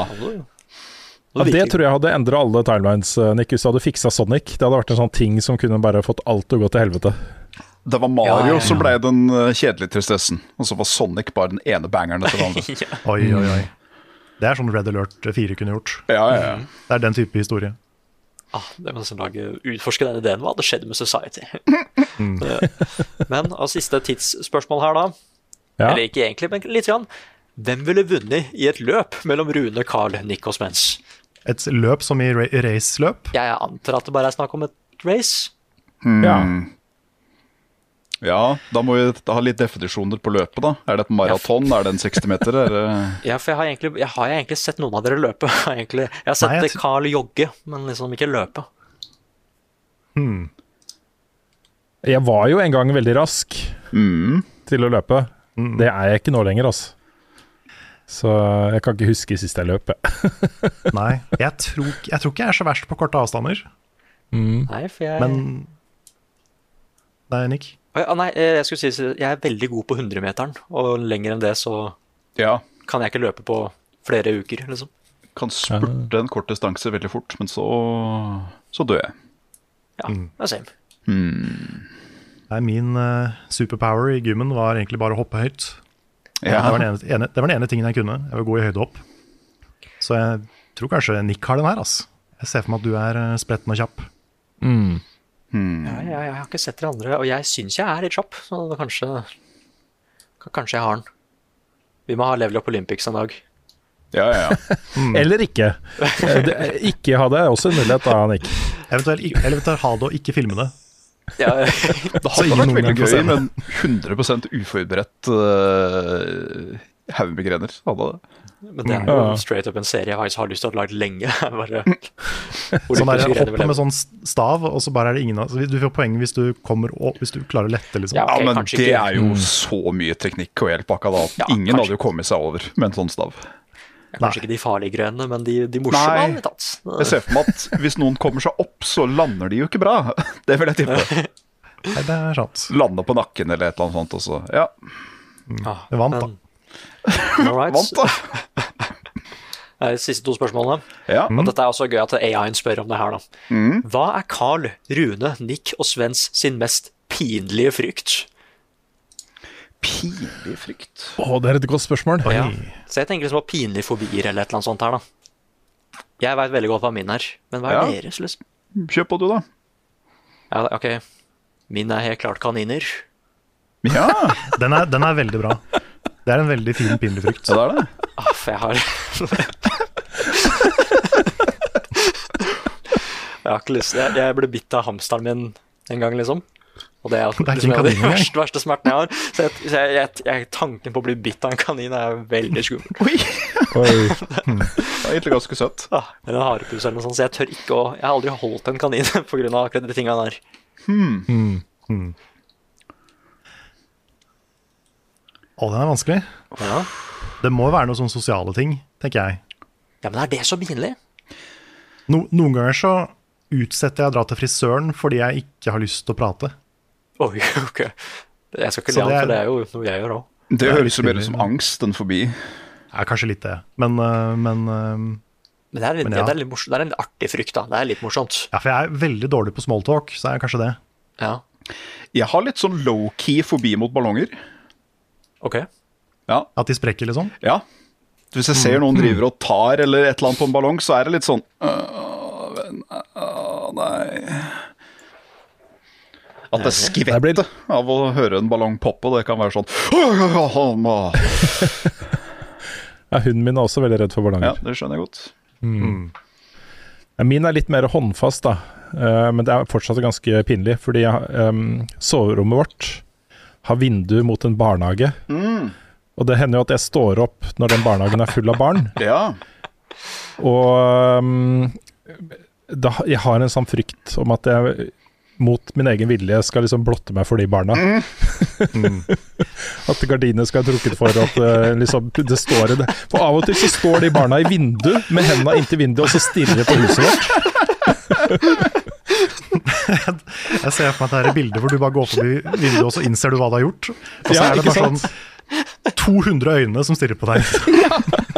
Speaker 2: Ja, det tror jeg hadde endra alle timelines, eh, Nick, hvis du hadde fiksa Sonic. Det hadde vært en sånn ting som kunne bare fått alt til å gå til helvete.
Speaker 6: Det var Mario
Speaker 3: Ja, ja, ja.
Speaker 6: som ble den uh, kjedelige tristessen, og så var Sonic bare den ene bangeren etter den andre.
Speaker 1: Oi, oi, oi. Det er sånn Red Alert 4 kunne gjort.
Speaker 6: Ja, ja, ja.
Speaker 1: Det er den type historie.
Speaker 3: Ah, det må nesten lage utforske den ideen. Hva hadde skjedd med Society?
Speaker 1: Mm.
Speaker 3: Men og siste tidsspørsmål her, da.
Speaker 2: Ja.
Speaker 3: Eller ikke egentlig, men litt. Grann. Hvem ville vunnet i et løp mellom Rune, Carl, Nick og Spence?
Speaker 1: Et løp som i ra raceløp.
Speaker 3: Jeg antar at det bare er snakk om et race.
Speaker 2: Ja.
Speaker 6: Ja, da må vi ha litt definisjoner på løpet, da. Er det et maraton? Er det en 60-meter? Er det
Speaker 3: Ja, for jeg har, egentlig, jeg har egentlig sett noen av dere løpe. Egentlig. Jeg har sett
Speaker 1: Nei, jeg
Speaker 3: Carl jogge, men liksom ikke løpe.
Speaker 1: Hmm.
Speaker 2: Jeg var jo en gang veldig rask
Speaker 6: mm.
Speaker 2: til å løpe.
Speaker 1: Mm.
Speaker 2: Det er jeg ikke nå lenger, altså. Så jeg kan ikke huske sist jeg løp. jeg.
Speaker 1: Nei, jeg tror, jeg tror ikke jeg er så verst på korte avstander,
Speaker 3: Nei, for jeg
Speaker 1: men Nei, Nick.
Speaker 3: Ah, Nei, eh, jeg skulle si jeg er veldig god på 100-meteren, og lenger enn det så
Speaker 6: Ja.
Speaker 3: kan jeg ikke løpe på flere uker, liksom.
Speaker 6: Kan spurte en kort distanse veldig fort, men så, så dør jeg.
Speaker 3: Ja, det er same.
Speaker 1: Nei, min uh, superpower i gymmen var egentlig bare å hoppe høyt.
Speaker 6: Ja.
Speaker 1: Det, var den ene, ene, det var den ene tingen jeg kunne. Jeg var god i høydehopp. Så jeg tror kanskje Nick har den her. ass. Jeg ser for meg at du er eh, spretten og kjapp.
Speaker 2: Mm.
Speaker 3: Ja, jeg, jeg har ikke sett dere andre, og jeg syns jeg er litt kjapp, så kanskje Kanskje jeg har den. Vi må ha Level Up Olympics en dag.
Speaker 6: Ja, ja, ja.
Speaker 2: Eller ikke. Eh, det, ikke ha det er også en mulighet, da, Nick.
Speaker 1: Eventuelt, eventuelt ha det og ikke filme det.
Speaker 3: Ja,
Speaker 6: Det hadde vært veldig gøy, men 100 uforberedt uh, haugmigrener hadde det.
Speaker 3: Men det er jo straight up en serie jeg faktisk har lyst til å ha lagd lenge. Bare
Speaker 1: Sånn der,
Speaker 3: olympiske greier
Speaker 1: Hoppe med sånn stav, og så bare er det ingen av så Du får poeng hvis du kommer opp, hvis du klarer å lette, liksom.
Speaker 3: Ja,
Speaker 6: Ja, men det
Speaker 3: ikke.
Speaker 6: er jo så mye teknikk og hjelp akkurat da.
Speaker 3: Ja,
Speaker 6: Ingen
Speaker 3: kanskje.
Speaker 6: hadde jo kommet seg over med en sånn stav.
Speaker 3: Kanskje ikke de farlige grønne, men de, de morsomme
Speaker 6: Nei. Jeg ser for meg at hvis noen kommer seg opp, så lander de jo ikke bra. Det vil jeg tippe.
Speaker 1: Nei, det er sant.
Speaker 6: Lande på nakken eller et eller annet sånt, også. Ja,
Speaker 3: Ah,
Speaker 1: Det vant, da.
Speaker 3: men- right.
Speaker 6: Vant, da.
Speaker 3: De siste to spørsmålene.
Speaker 6: Ja.
Speaker 3: Og dette er også gøy at AI-en spør om det her, da.
Speaker 6: Mm.
Speaker 3: Hva er Carl, Rune, Nick og Svens sin mest pinlige frykt?
Speaker 6: Pinlig frykt.
Speaker 2: Å, det er et godt spørsmål.
Speaker 3: Ja. Så jeg tenker liksom på pinlige fobier eller et eller annet sånt her, da. Jeg veit veldig godt hva min er, men hva er
Speaker 6: Ja.
Speaker 3: deres, liksom?
Speaker 6: Kjør på, du, da.
Speaker 3: Ja, ok. Min er helt klart kaniner.
Speaker 6: Ja,
Speaker 1: Den er, den er veldig bra. Det er en veldig fin pinlig frykt.
Speaker 6: ja det er det.
Speaker 3: Aff, jeg har Jeg har ikke lyst Jeg, jeg ble bitt av hamsteren min en gang, liksom. Og det er,
Speaker 1: Det er
Speaker 3: liksom
Speaker 1: en
Speaker 3: en av de
Speaker 1: kanin engang.
Speaker 3: verste, verste smertene jeg har. Så jeg, så jeg, jeg, jeg, tanken på å bli bitt av en kanin er veldig skummel.
Speaker 6: Oi,
Speaker 2: Oi.
Speaker 6: det er egentlig ganske søtt.
Speaker 3: Ja, eller en harepus eller noe sånt. Så jeg tør ikke å Jeg har aldri holdt en kanin pga. akkurat de tinga der.
Speaker 1: Å, den er vanskelig.
Speaker 3: Ja.
Speaker 1: Det må være noen sånne sosiale ting, tenker jeg.
Speaker 3: ja, men er det så pinlig?
Speaker 1: No, noen ganger så utsetter jeg å dra til frisøren fordi jeg ikke har lyst til å prate.
Speaker 3: Oi, ok. Jeg skal ikke
Speaker 1: Så
Speaker 3: le av
Speaker 1: det
Speaker 3: for det er jo noe jeg gjør òg.
Speaker 6: Det
Speaker 1: er
Speaker 6: høres jo mer ut som angst enn forbi.
Speaker 1: Ja, kanskje litt det. Men, øh, men øh,
Speaker 3: Men det er, litt,
Speaker 1: Men ja.
Speaker 3: det, er litt morsomt. det er en artig frykt, da. Det er litt morsomt.
Speaker 1: Ja, for jeg er veldig dårlig på smalltalk, så er jeg kanskje det.
Speaker 3: Ja,
Speaker 6: Jeg har litt sånn low-key forbi mot ballonger.
Speaker 3: Ok.
Speaker 6: Ja,
Speaker 1: At de sprekker, liksom.
Speaker 6: ja. Hvis jeg ser noen driver og tar eller et eller annet på en ballong, så er det litt sånn «Åh, venn, åh, Nei At det skvetter
Speaker 2: blir-
Speaker 6: av å høre en ballong poppe. Det kan være sånn «Åh, åh, åh».
Speaker 2: Ja, hunden min er også veldig redd for
Speaker 6: Ja, det skjønner jeg godt.
Speaker 2: Ja, Min er litt mer håndfast, da. eh, men det er fortsatt ganske pinlig. Fordi eh, soverommet vårt har vindu mot en barnehage.
Speaker 6: Mm.
Speaker 2: Og det hender jo at jeg står opp når den barnehagen er full av barn.
Speaker 6: Ja.
Speaker 2: Og um, da, jeg har en sånn frykt om at jeg mot min egen vilje skal liksom blotte meg for de barna. at gardinene skal være trukket for at uh, liksom, det står en For av og til så står de barna i vinduet med hendene inntil vinduet og så stirrer på huset vårt.
Speaker 1: Jeg ser for meg det her bildet hvor du bare går forbi vinduet, og så innser du hva du har gjort. Og så
Speaker 2: Ja,
Speaker 1: er det
Speaker 2: bare
Speaker 1: bare sånn 200 øyne som stirrer på deg.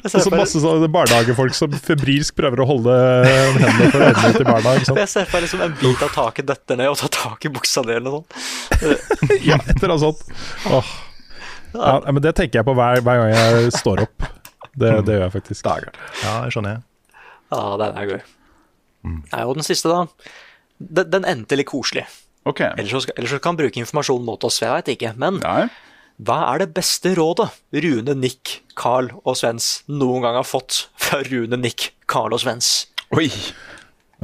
Speaker 2: Og så masse sånne barnehagefolk som febrilsk prøver å holde hendene for øynene til barna. Ikke sant?
Speaker 3: Jeg ser for meg liksom en bit av taket detter ned og tar tak i buksa di eller noe sånt.
Speaker 2: Ja, et eller annet sånt. Åh. Ja, men det tenker jeg på hver, hver gang jeg står opp. Det, det gjør jeg faktisk.
Speaker 1: Ja, det skjønner jeg.
Speaker 3: Ja, den er gøy. Det er jo den siste, da. Den, den endte litt koselig.
Speaker 6: Ok.
Speaker 3: Ellers så, skal, ellers så kan han bruke informasjonen mot oss, jeg veit ikke. Men
Speaker 6: Nei.
Speaker 3: hva er det beste rådet Rune, Nick, Carl og Svens noen gang har fått fra Rune, Nick, Carl og Svens?
Speaker 6: Oi.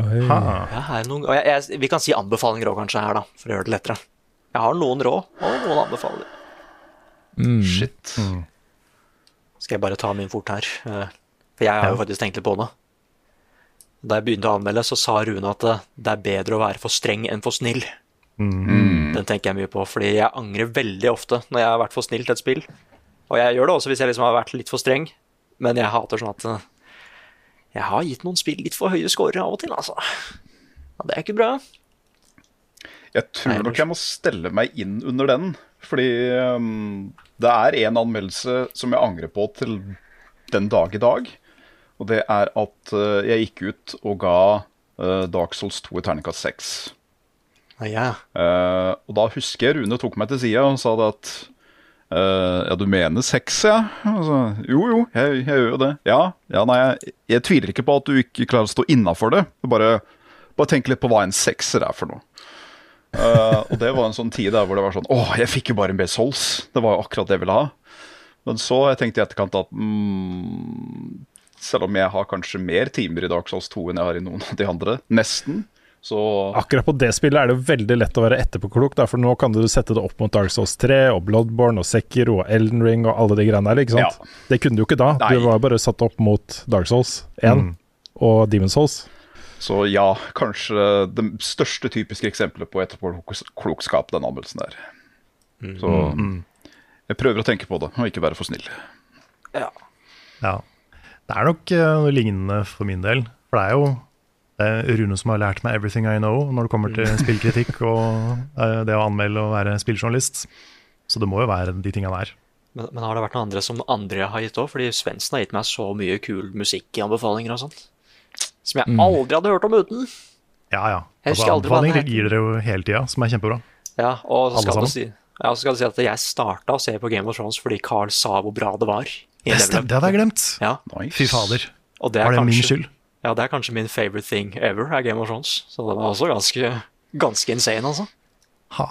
Speaker 2: Oi.
Speaker 3: Ja, er noen, og jeg, jeg, vi kan si anbefalinger òg, kanskje, her, da, for å gjøre det lettere. Jeg har noen råd og noen anbefalinger.
Speaker 6: Shit.
Speaker 3: Skal jeg bare ta min fort her? eh, For jeg har jo faktisk tenkt litt på det. Da jeg begynte å anmelde, så sa Rune at eh, det er bedre å være for streng enn for snill. Den tenker jeg mye på, fordi jeg angrer veldig ofte når jeg har vært for snill til et spill. Og jeg gjør det også hvis jeg liksom har vært litt for streng, men jeg hater sånn at eh, jeg har gitt noen spill litt for høye scorer av og til, altså. Ja, det er ikke bra.
Speaker 6: Jeg tror nok jeg må stelle meg inn under den. Fordi um, det er en anmeldelse som jeg angrer på til den dag i dag. Og det er at uh, jeg gikk ut og ga uh, Dark Souls 2 i terningkast 6.
Speaker 3: Ah, ja.
Speaker 6: Uh, og da husker jeg Rune tok meg til sida og sa det at uh, Ja, du mener 6, ja? Altså, jo, jo, jeg, jeg gjør jo det. Ja, ja nei, jeg, jeg tviler ikke på at du ikke klarer å stå innafor det. Bare, bare tenk litt på hva en sekser er for noe. Uh, og det var en sånn tid der hvor det var sånn Åh, jeg fikk jo bare en bedre Souls. Det var jo akkurat det jeg ville ha. Men så jeg tenkte jeg i etterkant at mm, selv om jeg har kanskje mer timer i Dark Souls 2 enn jeg har i noen av de andre, nesten, så
Speaker 2: Akkurat på det spillet er det jo veldig lett å være etterpåklok, da, for nå kan du sette det opp mot Dark Souls 3 og Bloodborne og Sekiro og Elden Ring og alle de greiene der, ikke sant? Det kunne du jo ikke da.
Speaker 6: Nei.
Speaker 2: Du var bare satt opp mot Dark Souls 1 og Demon Souls.
Speaker 6: Så ja, kanskje det største typiske eksempelet på etterpåklokskap, den anmeldelsen der. Så jeg prøver å tenke på det, og ikke være for snill.
Speaker 3: ja.
Speaker 1: Ja. Det er nok eh, noe lignende for min del. For det er jo eh, Rune som har lært meg everything I know når det kommer til spillkritikk og eh, det å anmelde og være spilljournalist. Så det må jo være de tinga der.
Speaker 3: Men, men har det vært noen andre som andre har gitt òg? Fordi Svendsen har gitt meg så mye kul musikk i anbefalinger og sånt. Som jeg aldri hadde hørt om uten.
Speaker 1: Ja, ja. Altså, anbefalinger gir dere jo hele tida, som er kjempebra.
Speaker 3: Ja, og så skal, du
Speaker 1: sammen?
Speaker 3: si, ja, så skal det si at jeg starta å se på Game of Thrones fordi Carl sa hvor bra det var.
Speaker 1: Det, stemmer, det hadde jeg glemt.
Speaker 3: Ja,
Speaker 6: Nice.
Speaker 1: Fy fader.
Speaker 3: og det er
Speaker 1: Var det min skyld?
Speaker 3: Ja, det er kanskje min favorite thing ever, er Game of Thrones. Så den er også ganske, ganske insane, altså.
Speaker 1: Ha.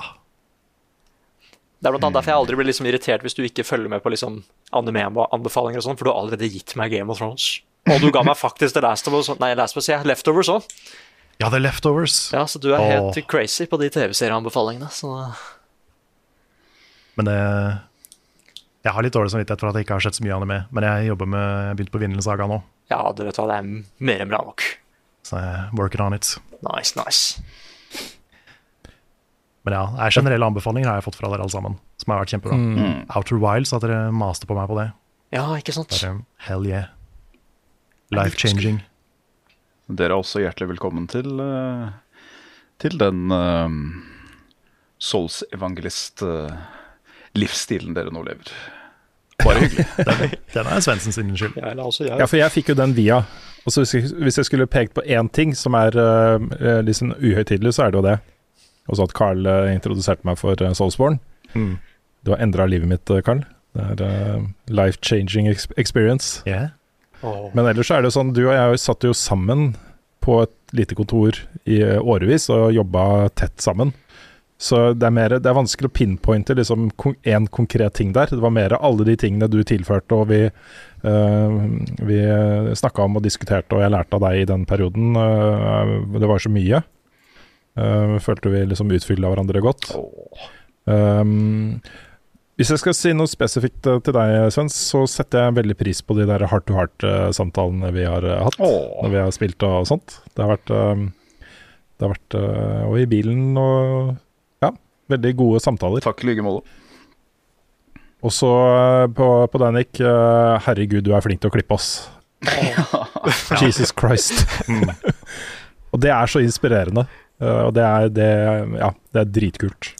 Speaker 3: Det er blant annet derfor jeg aldri blir liksom irritert hvis du ikke følger med på liksom anime-anbefalinger og sånn, for du har allerede gitt meg Game of Thrones. Og du ga meg faktisk The Last of Us, nei, Last of Us, ja, Leftovers òg.
Speaker 1: Ja, The Leftovers.
Speaker 3: Ja, så du er helt
Speaker 1: oh.
Speaker 3: crazy på de TV-serieanbefalingene.
Speaker 1: Men det Jeg har litt dårlig samvittighet for at jeg ikke har sett så mye anime. Men jeg jobber med Jeg har begynt på Vindelsaga Saga nå,
Speaker 3: ja, du vet hva, det er mer enn bra nok.
Speaker 1: så jeg working on it.
Speaker 3: Nice, nice.
Speaker 1: Men ja, generelle anbefalinger har jeg fått fra dere alle sammen, som har vært kjempebra. Outer Wilds, at dere maste på meg på det.
Speaker 3: Ja, ikke sant?
Speaker 1: Bare, hell yeah. Life changing.
Speaker 6: Dere er også hjertelig velkommen til, eh, til den uh, Souls-evangelist-livsstilen dere nå lever. Bare hyggelig.
Speaker 1: Den er Svendsen sin skyld.
Speaker 3: Ja, altså, ja.
Speaker 2: Ja, for jeg fikk jo den via. Og så hvis jeg, hvis jeg skulle pekt på én ting som er uh, sånn uhøytidelig, så er det jo det. Og så at Carl uh, introduserte meg for uh, Soulsborne.
Speaker 1: Mm.
Speaker 2: Du har endra livet mitt, Carl. Det er eh, life changing experience.
Speaker 1: Yeah.
Speaker 3: Oh.
Speaker 2: Men ellers er det sånn, du og jeg satt jo sammen på et lite kontor i årevis og jobba tett sammen. Så det er, mer, det er vanskelig å pinpointe liksom én konkret ting der. Det var mer alle de tingene du tilførte, og vi, uh, vi snakka om og diskuterte, og jeg lærte av deg i den perioden. Uh, det var så mye. Uh, følte vi liksom utfylla hverandre godt. Um, hvis jeg skal si noe spesifikt til deg, Svens, så setter jeg veldig pris på de der heart to heart-samtalene vi har hatt
Speaker 6: Åh.
Speaker 2: når vi har spilt og sånt. Det har vært, det har vært Og i bilen og veldig gode samtaler.
Speaker 6: Takk i like måte.
Speaker 2: Og så uh, på, på deg, Nick. uh, herregud, du er flink til å klippe oss. Jesus Christ.
Speaker 1: Mm.
Speaker 2: og det er så inspirerende. Uh, og det er, det, ja, det er dritkult.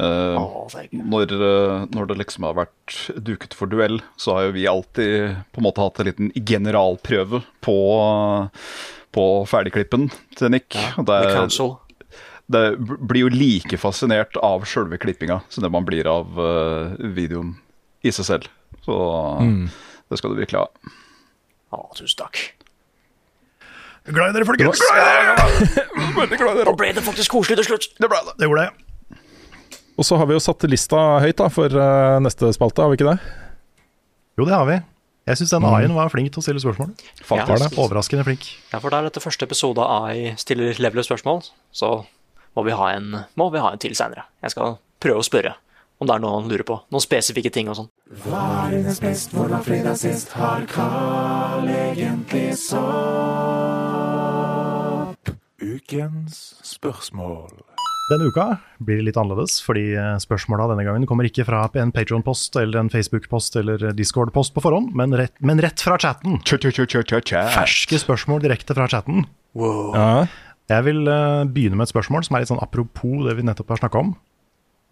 Speaker 3: Uh, er
Speaker 6: når, eh, når det liksom har vært duket for duell, så har jo vi alltid på en måte hatt en liten generalprøve på, på ferdigklippen til Nick. Ja, det,
Speaker 3: The Council.
Speaker 6: Det blir jo like fascinert av sjølve klippinga som det man blir av uh, videoen i seg selv. Så det skal du virkelig ha.
Speaker 3: Ja, tusen takk.
Speaker 1: Glad i dere, folkens!
Speaker 3: Nå ble det faktisk koselig til slutt.
Speaker 6: Det ble det.
Speaker 1: Det gjorde det.
Speaker 2: Og så har vi jo satt lista høyt da for uh, neste spalte, har vi ikke det?
Speaker 1: Jo, det har vi. Jeg syns den AI-en var flink til å stille spørsmål.
Speaker 6: Faktisk.
Speaker 3: Ja.
Speaker 1: Overraskende flink.
Speaker 3: Ja, for det er dette første episode av AI stiller levelige spørsmål, så må vi ha en, må vi ha en til seinere. Jeg skal prøve å spørre om det er noe han lurer på. Noen spesifikke ting og sånn.
Speaker 5: Hva er dines best, hvordan fredag sist har Carl egentlig sopp? Ukens spørsmål.
Speaker 1: Denne uka blir det litt annerledes, fordi eh, spørsmåla denne gangen kommer ikke fra en Patron-post eller en Facebook-post eller Discord-post på forhånd, men rett, men rett fra chatten. Ferske spørsmål direkte fra chatten. Wow.
Speaker 2: Ja.
Speaker 1: Jeg vil eh, begynne med et spørsmål som er litt sånn apropos det vi nettopp har snakka om.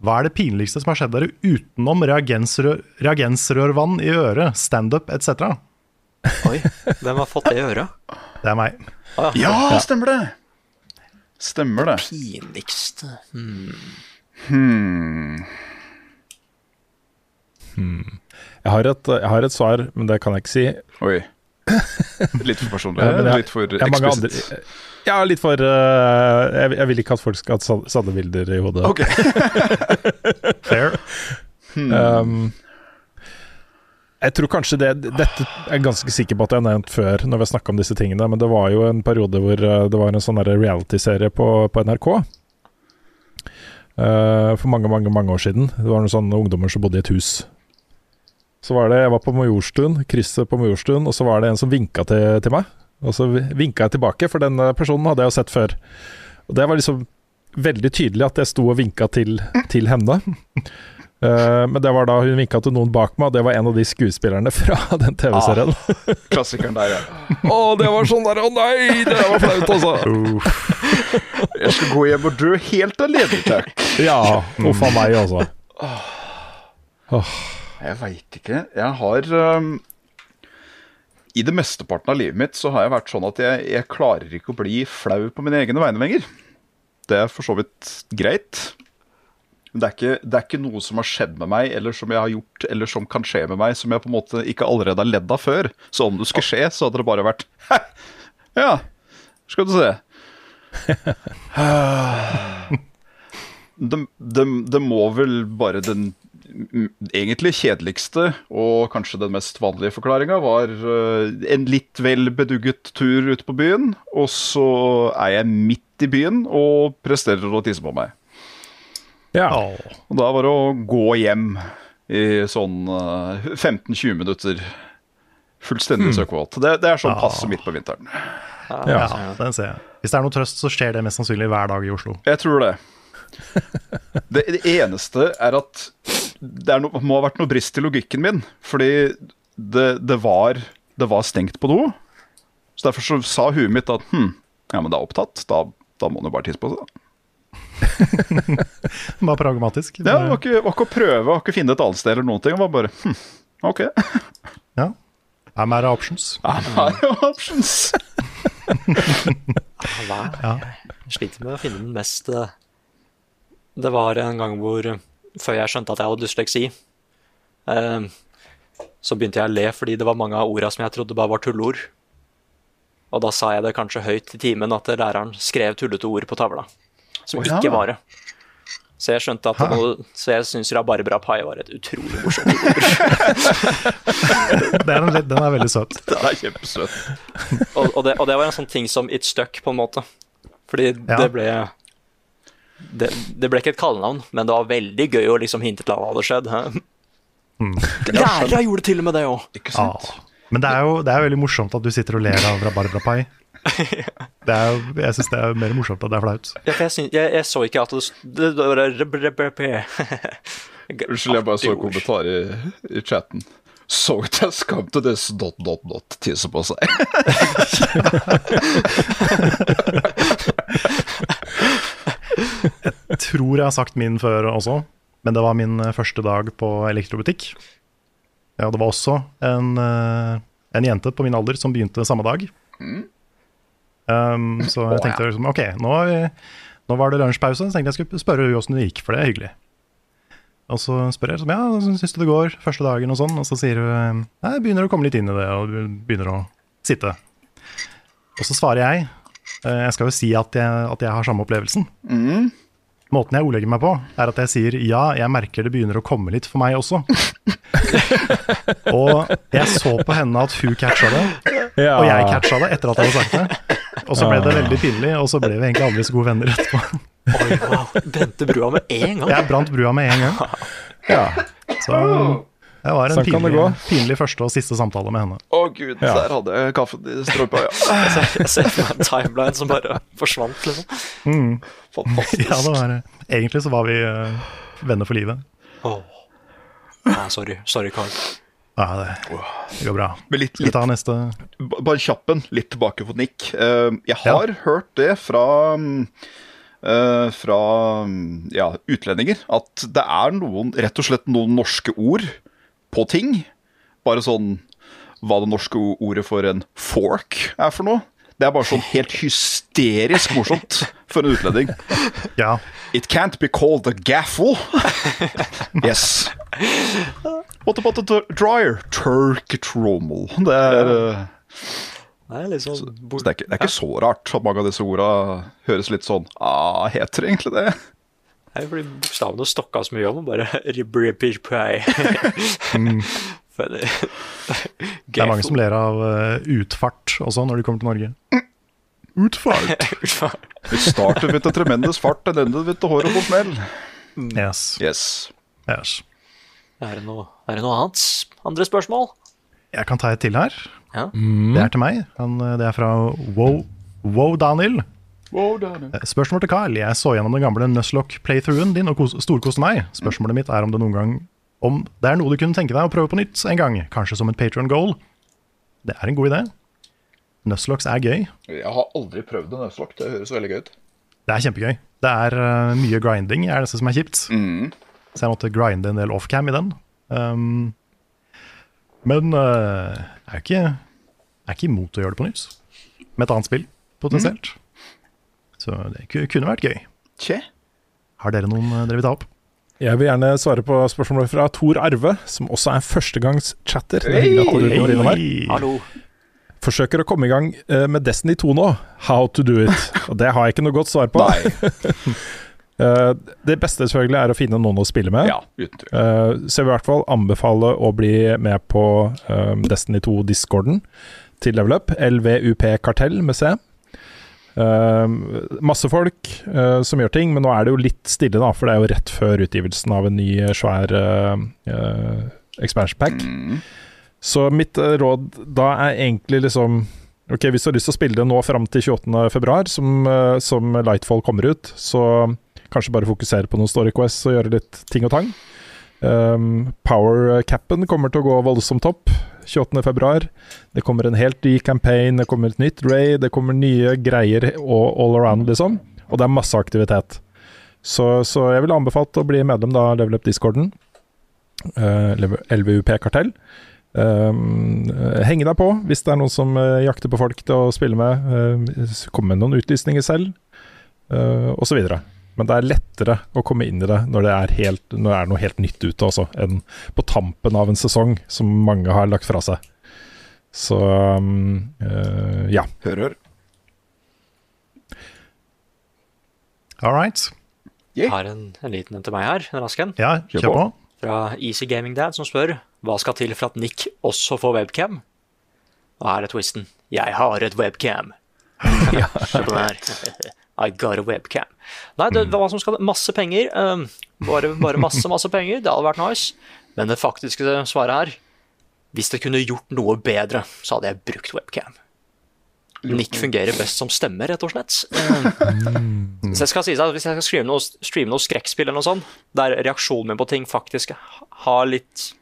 Speaker 1: Hva er det pinligste som har skjedd dere utenom reagensrør, reagensrørvann i øret, standup etc.?
Speaker 3: Oi, hvem har fått det i øret?
Speaker 1: Det er meg.
Speaker 6: Ja, stemmer det! Stemmer det.
Speaker 3: Pinligste hmm.
Speaker 6: Hmm.
Speaker 2: Jeg, har et, jeg har et svar, men det kan jeg ikke si.
Speaker 6: Oi. Litt for personlig.
Speaker 2: Ja, jeg-
Speaker 6: litt for eksplisitt.
Speaker 2: ja, litt for uh, jeg, jeg vil ikke at folk skal ha sanne bilder i hodet.
Speaker 6: Ok.
Speaker 1: Fair.
Speaker 2: Um, jeg tror kanskje det Dette er jeg ganske sikker på at jeg har nevnt før når vi har snakka om disse tingene, men det var jo en periode hvor uh, det var en sånn reality-serie på, på NRK. Uh, for mange, mange mange år siden. Det var noen sånne ungdommer som bodde i et hus. Så var det, Jeg var på Majorstuen, krysset på Majorstuen, og så var det en som vinka til, til meg. Og så vinka jeg tilbake, for den eh, personen hadde jeg jo sett før. Og det var liksom veldig tydelig at jeg sto og vinka til, til henne. Uh, men det var da hun vinka til noen bak meg, og det var en av de skuespillerne fra den TV-serien.
Speaker 6: Klassikeren der, ja.
Speaker 2: Å, det var sånn der, å nei, det var flaut, altså.
Speaker 6: Jeg skal gå hjem og dø helt alene, takk.
Speaker 2: Ja, uff a meg, altså.
Speaker 6: Jeg veit ikke. Jeg har um, I det mesteparten av livet mitt så har jeg vært sånn at jeg, jeg klarer ikke å bli flau på mine egne vegne lenger. Det er for så vidt greit. Men det er, ikke, det er ikke noe som har skjedd med meg, eller som jeg har gjort, eller som kan skje med meg, som jeg på en måte ikke allerede har ledd av før. Så om det skulle skje, så hadde det bare vært Hæ! Ja, skal du se. det, det, det må vel bare den egentlig kjedeligste og kanskje den mest vanlige forklaringa var eh, en litt vel bedugget tur ute på byen, og så er jeg midt i byen og presterer å tisse på meg.
Speaker 2: Ja.
Speaker 6: Og da var det å gå hjem i sånn eh, 15-20 minutter. Fullstendig søkkvåt. Det, det er sånn passe midt på vinteren.
Speaker 2: ja.
Speaker 1: Ja, den ser jeg. Hvis det er noe trøst, så skjer det mest sannsynlig hver dag i Oslo.
Speaker 6: Jeg tror det. Det, det eneste er at det er no, må ha vært noe brist i logikken min. Fordi det, det, var, det var stengt på do. Så derfor så sa huet mitt at hm, ja, men det er opptatt. Da, da må du bare tisse på seg.
Speaker 1: Bare pragmatisk.
Speaker 6: Ja, det var ikke, var ikke å prøve, var ikke finne et annet sted eller noen ting. Det var bare hm, OK.
Speaker 1: Ja. I'm out of options.
Speaker 6: I'm out of options.
Speaker 3: Hva? Jeg sliter med å finne den mest eh, Det var en gang hvor, før jeg skjønte at jeg hadde dysleksi, eh, så begynte jeg å le fordi det var mange av orda som jeg trodde bare var tulleord. Og da sa jeg det kanskje høyt i timen at læreren skrev tullete ord på tavla. Som
Speaker 6: oh, ja.
Speaker 3: ikke var det. Så jeg skjønte at noe, Så jeg syns Rabarbrapai var et utrolig morsomt ord.
Speaker 1: den, er den er veldig søt.
Speaker 6: Den er kjempesøtt.
Speaker 3: og, og, det, og det var en sånn ting som it stuck, på en måte. Fordi
Speaker 1: Ja.
Speaker 3: det ble det, det ble ikke et kallenavn, men det var veldig gøy å liksom hinte til at det hadde skjedd. Hæ? Lærere gjorde til og med det òg.
Speaker 1: Ja. Men det er jo det er veldig morsomt at du sitter og ler av rabarbrapai. Det er jo, jeg syns det er mer morsomt at det er flaut.
Speaker 3: Ja, for jeg, synes, jeg, jeg så ikke at det, det.
Speaker 6: Unnskyld, jeg bare så en kommentar i, i chatten. Så it has skam til det dot, dot, dot, tisse på seg.
Speaker 1: Tror jeg har sagt min før også, men det var min eh, første dag på elektrobutikk. Ja, det var også en, eh, en jente på min alder som begynte samme dag. Um, så jeg tenkte liksom, ok, nå, vi, nå var det lunsjpause, så tenkte jeg skulle spørre henne åssen det gikk, for det er hyggelig. Og så spør jeg liksom, ja, hvordan syns du det går første dagen og sånn, og så sier hun nei, jeg begynner å komme litt inn i det, og begynner å sitte. Og så svarer jeg, eh, jeg skal jo si at jeg, at jeg har samme opplevelsen. Måten jeg ordlegger meg på, er at jeg sier ja, jeg merker det begynner å komme litt for meg også. og jeg så på henne at hun catcha det,
Speaker 2: Ja.
Speaker 1: og jeg catcha det etter at jeg hadde sagt det. Og så ble det veldig pinlig, og så ble vi egentlig aldri så gode venner etterpå.
Speaker 3: Oi, wow. Brente brua med en gang.
Speaker 1: Jeg brant brua med en gang.
Speaker 2: Ja.
Speaker 1: Så det var en
Speaker 2: Sånn
Speaker 1: pinlig, pinlig første og siste samtale med henne.
Speaker 6: Å gud,
Speaker 2: Ja.
Speaker 6: der hadde jeg kaffen i strømpa, ja.
Speaker 3: Jeg ser- for meg en timeline som bare forsvant, liksom.
Speaker 6: Fantastisk.
Speaker 1: Ja, det var, egentlig så var vi uh, venner for livet.
Speaker 3: Åh. Nei, sorry. Sorry, Carl.
Speaker 1: Ja, det, det går bra.
Speaker 6: Men litt,
Speaker 1: Skal vi
Speaker 6: litt
Speaker 1: ta neste
Speaker 6: Bare kjappen, litt tilbake på Nick. Uh, jeg har hørt det fra um, Uh, Fra mm, ja, utlendinger at det er noen, rett og slett noen norske ord på ting. Bare sånn hva det norske ordet for en fork er for noe. Det er bare sånn helt hysterisk morsomt for en utlending.
Speaker 1: Ja,
Speaker 6: It can't be called a gaffle. yes. What about a dryer? Turk trommel. Det er eh,
Speaker 3: Nei, liksom
Speaker 6: så det, er ikke, det er ikke så rart at mange av disse orda høres litt sånn ah, Heter det egentlig det?
Speaker 3: Nei, blir bokstavene stokka så mye om, og bare ribripirpai. Det-
Speaker 1: det er mange som ler av eh, utfart også når de kommer til Norge. Utfart!
Speaker 6: Vi starter med et tremendes fart, det ender med the horrible smell.
Speaker 1: Yes.
Speaker 6: Yes.
Speaker 1: yes.
Speaker 3: Er det noe, er det noe annet? Andre spørsmål?
Speaker 1: Jeg kan ta et til her.
Speaker 3: Ja.
Speaker 1: Det er til meg. Han, eh, det er fra Wow, wow Daniel.
Speaker 6: Wow,
Speaker 1: Eh, Spørsmål til Carl. Jeg så gjennom den gamle Nuzlocke-playthroughen din og storkoste meg. Spørsmålet mitt er om det noen gang om det er noe du kunne tenke deg å prøve på nytt en gang. Kanskje som et Patron goal. Det er en god idé. Nuzlocks er gøy.
Speaker 6: Jeg har aldri prøvd en nødslokk. Det høres veldig gøy ut.
Speaker 1: Det er kjempegøy. Det er uh, mye grinding, er det som er kjipt. Så jeg måtte grinde en del offcam i den. Um, men uh, jeg er ikke, jeg er ikke imot å gjøre det på nytt. Med et annet spill, potensielt. Så det kunne vært gøy.
Speaker 6: Tje.
Speaker 1: Har dere noen eh, dere vil ta opp?
Speaker 2: Jeg vil gjerne svare på spørsmålet fra Tor Arve, som også er er innom her.
Speaker 3: Hallo.
Speaker 2: Forsøker å komme i gang eh, med Destiny 2 nå. How to do it. Og det har jeg ikke noe godt svar på. Eh, det beste selvfølgelig er å finne noen å spille med.
Speaker 6: Ja, uten.
Speaker 2: Eh, så jeg vil i hvert fall anbefale å bli med på Destiny 2-discorden til Level Up. LVUP Kartell med C. Eh, masse folk eh, som gjør ting, men nå er det jo litt stille, da, for det er jo rett før utgivelsen av en ny, eh, svær eh, expansion pack. Så mitt råd da er egentlig liksom Ok, Hvis du har lyst til å spille det nå fram til 28.2, som, som Lightfall kommer ut, så kanskje bare fokusere på noen story quests og gjøre litt ting og tang. Um, Power-capen kommer til å gå voldsomt opp 28.2. Det kommer en helt ny campaign, det kommer et nytt raid, det kommer nye greier all, all around, liksom. Og det er masse aktivitet. Så, så jeg ville anbefalt å bli medlem da Level Up Discorden. Uh, LVUP Kartell. Um, uh, henge deg på hvis det er noen som uh, jakter på folk til å spille med. Uh, komme med noen utlysninger selv, uh, osv. Men det er lettere å komme inn i det når det er, helt, når det er noe helt nytt ute også, enn på tampen av en sesong som mange har lagt fra seg. Så um, uh, ja.
Speaker 6: Hør, hør.
Speaker 1: All right.
Speaker 3: Jeg har en, en liten en til meg her, en rask en.
Speaker 1: Ja,
Speaker 6: Kjør
Speaker 1: på.
Speaker 3: Fra Easy Gaming Dad, som spør hva skal til for at Nick også får webcam. Og her er twisten. Jeg har et webcam. Her. I got a webcam. Nei, det, hva som skal Masse penger. Um, bare, bare masse, masse penger. Det hadde vært nice. Men det faktiske svaret her Hvis det kunne gjort noe bedre, så hadde jeg brukt webcam. Nick fungerer best som stemme, rett og slett. Um, så jeg skal si at Hvis jeg skal noe, streame noe skrekkspill, eller noe sånt, der reaksjonen min på ting faktisk har litt,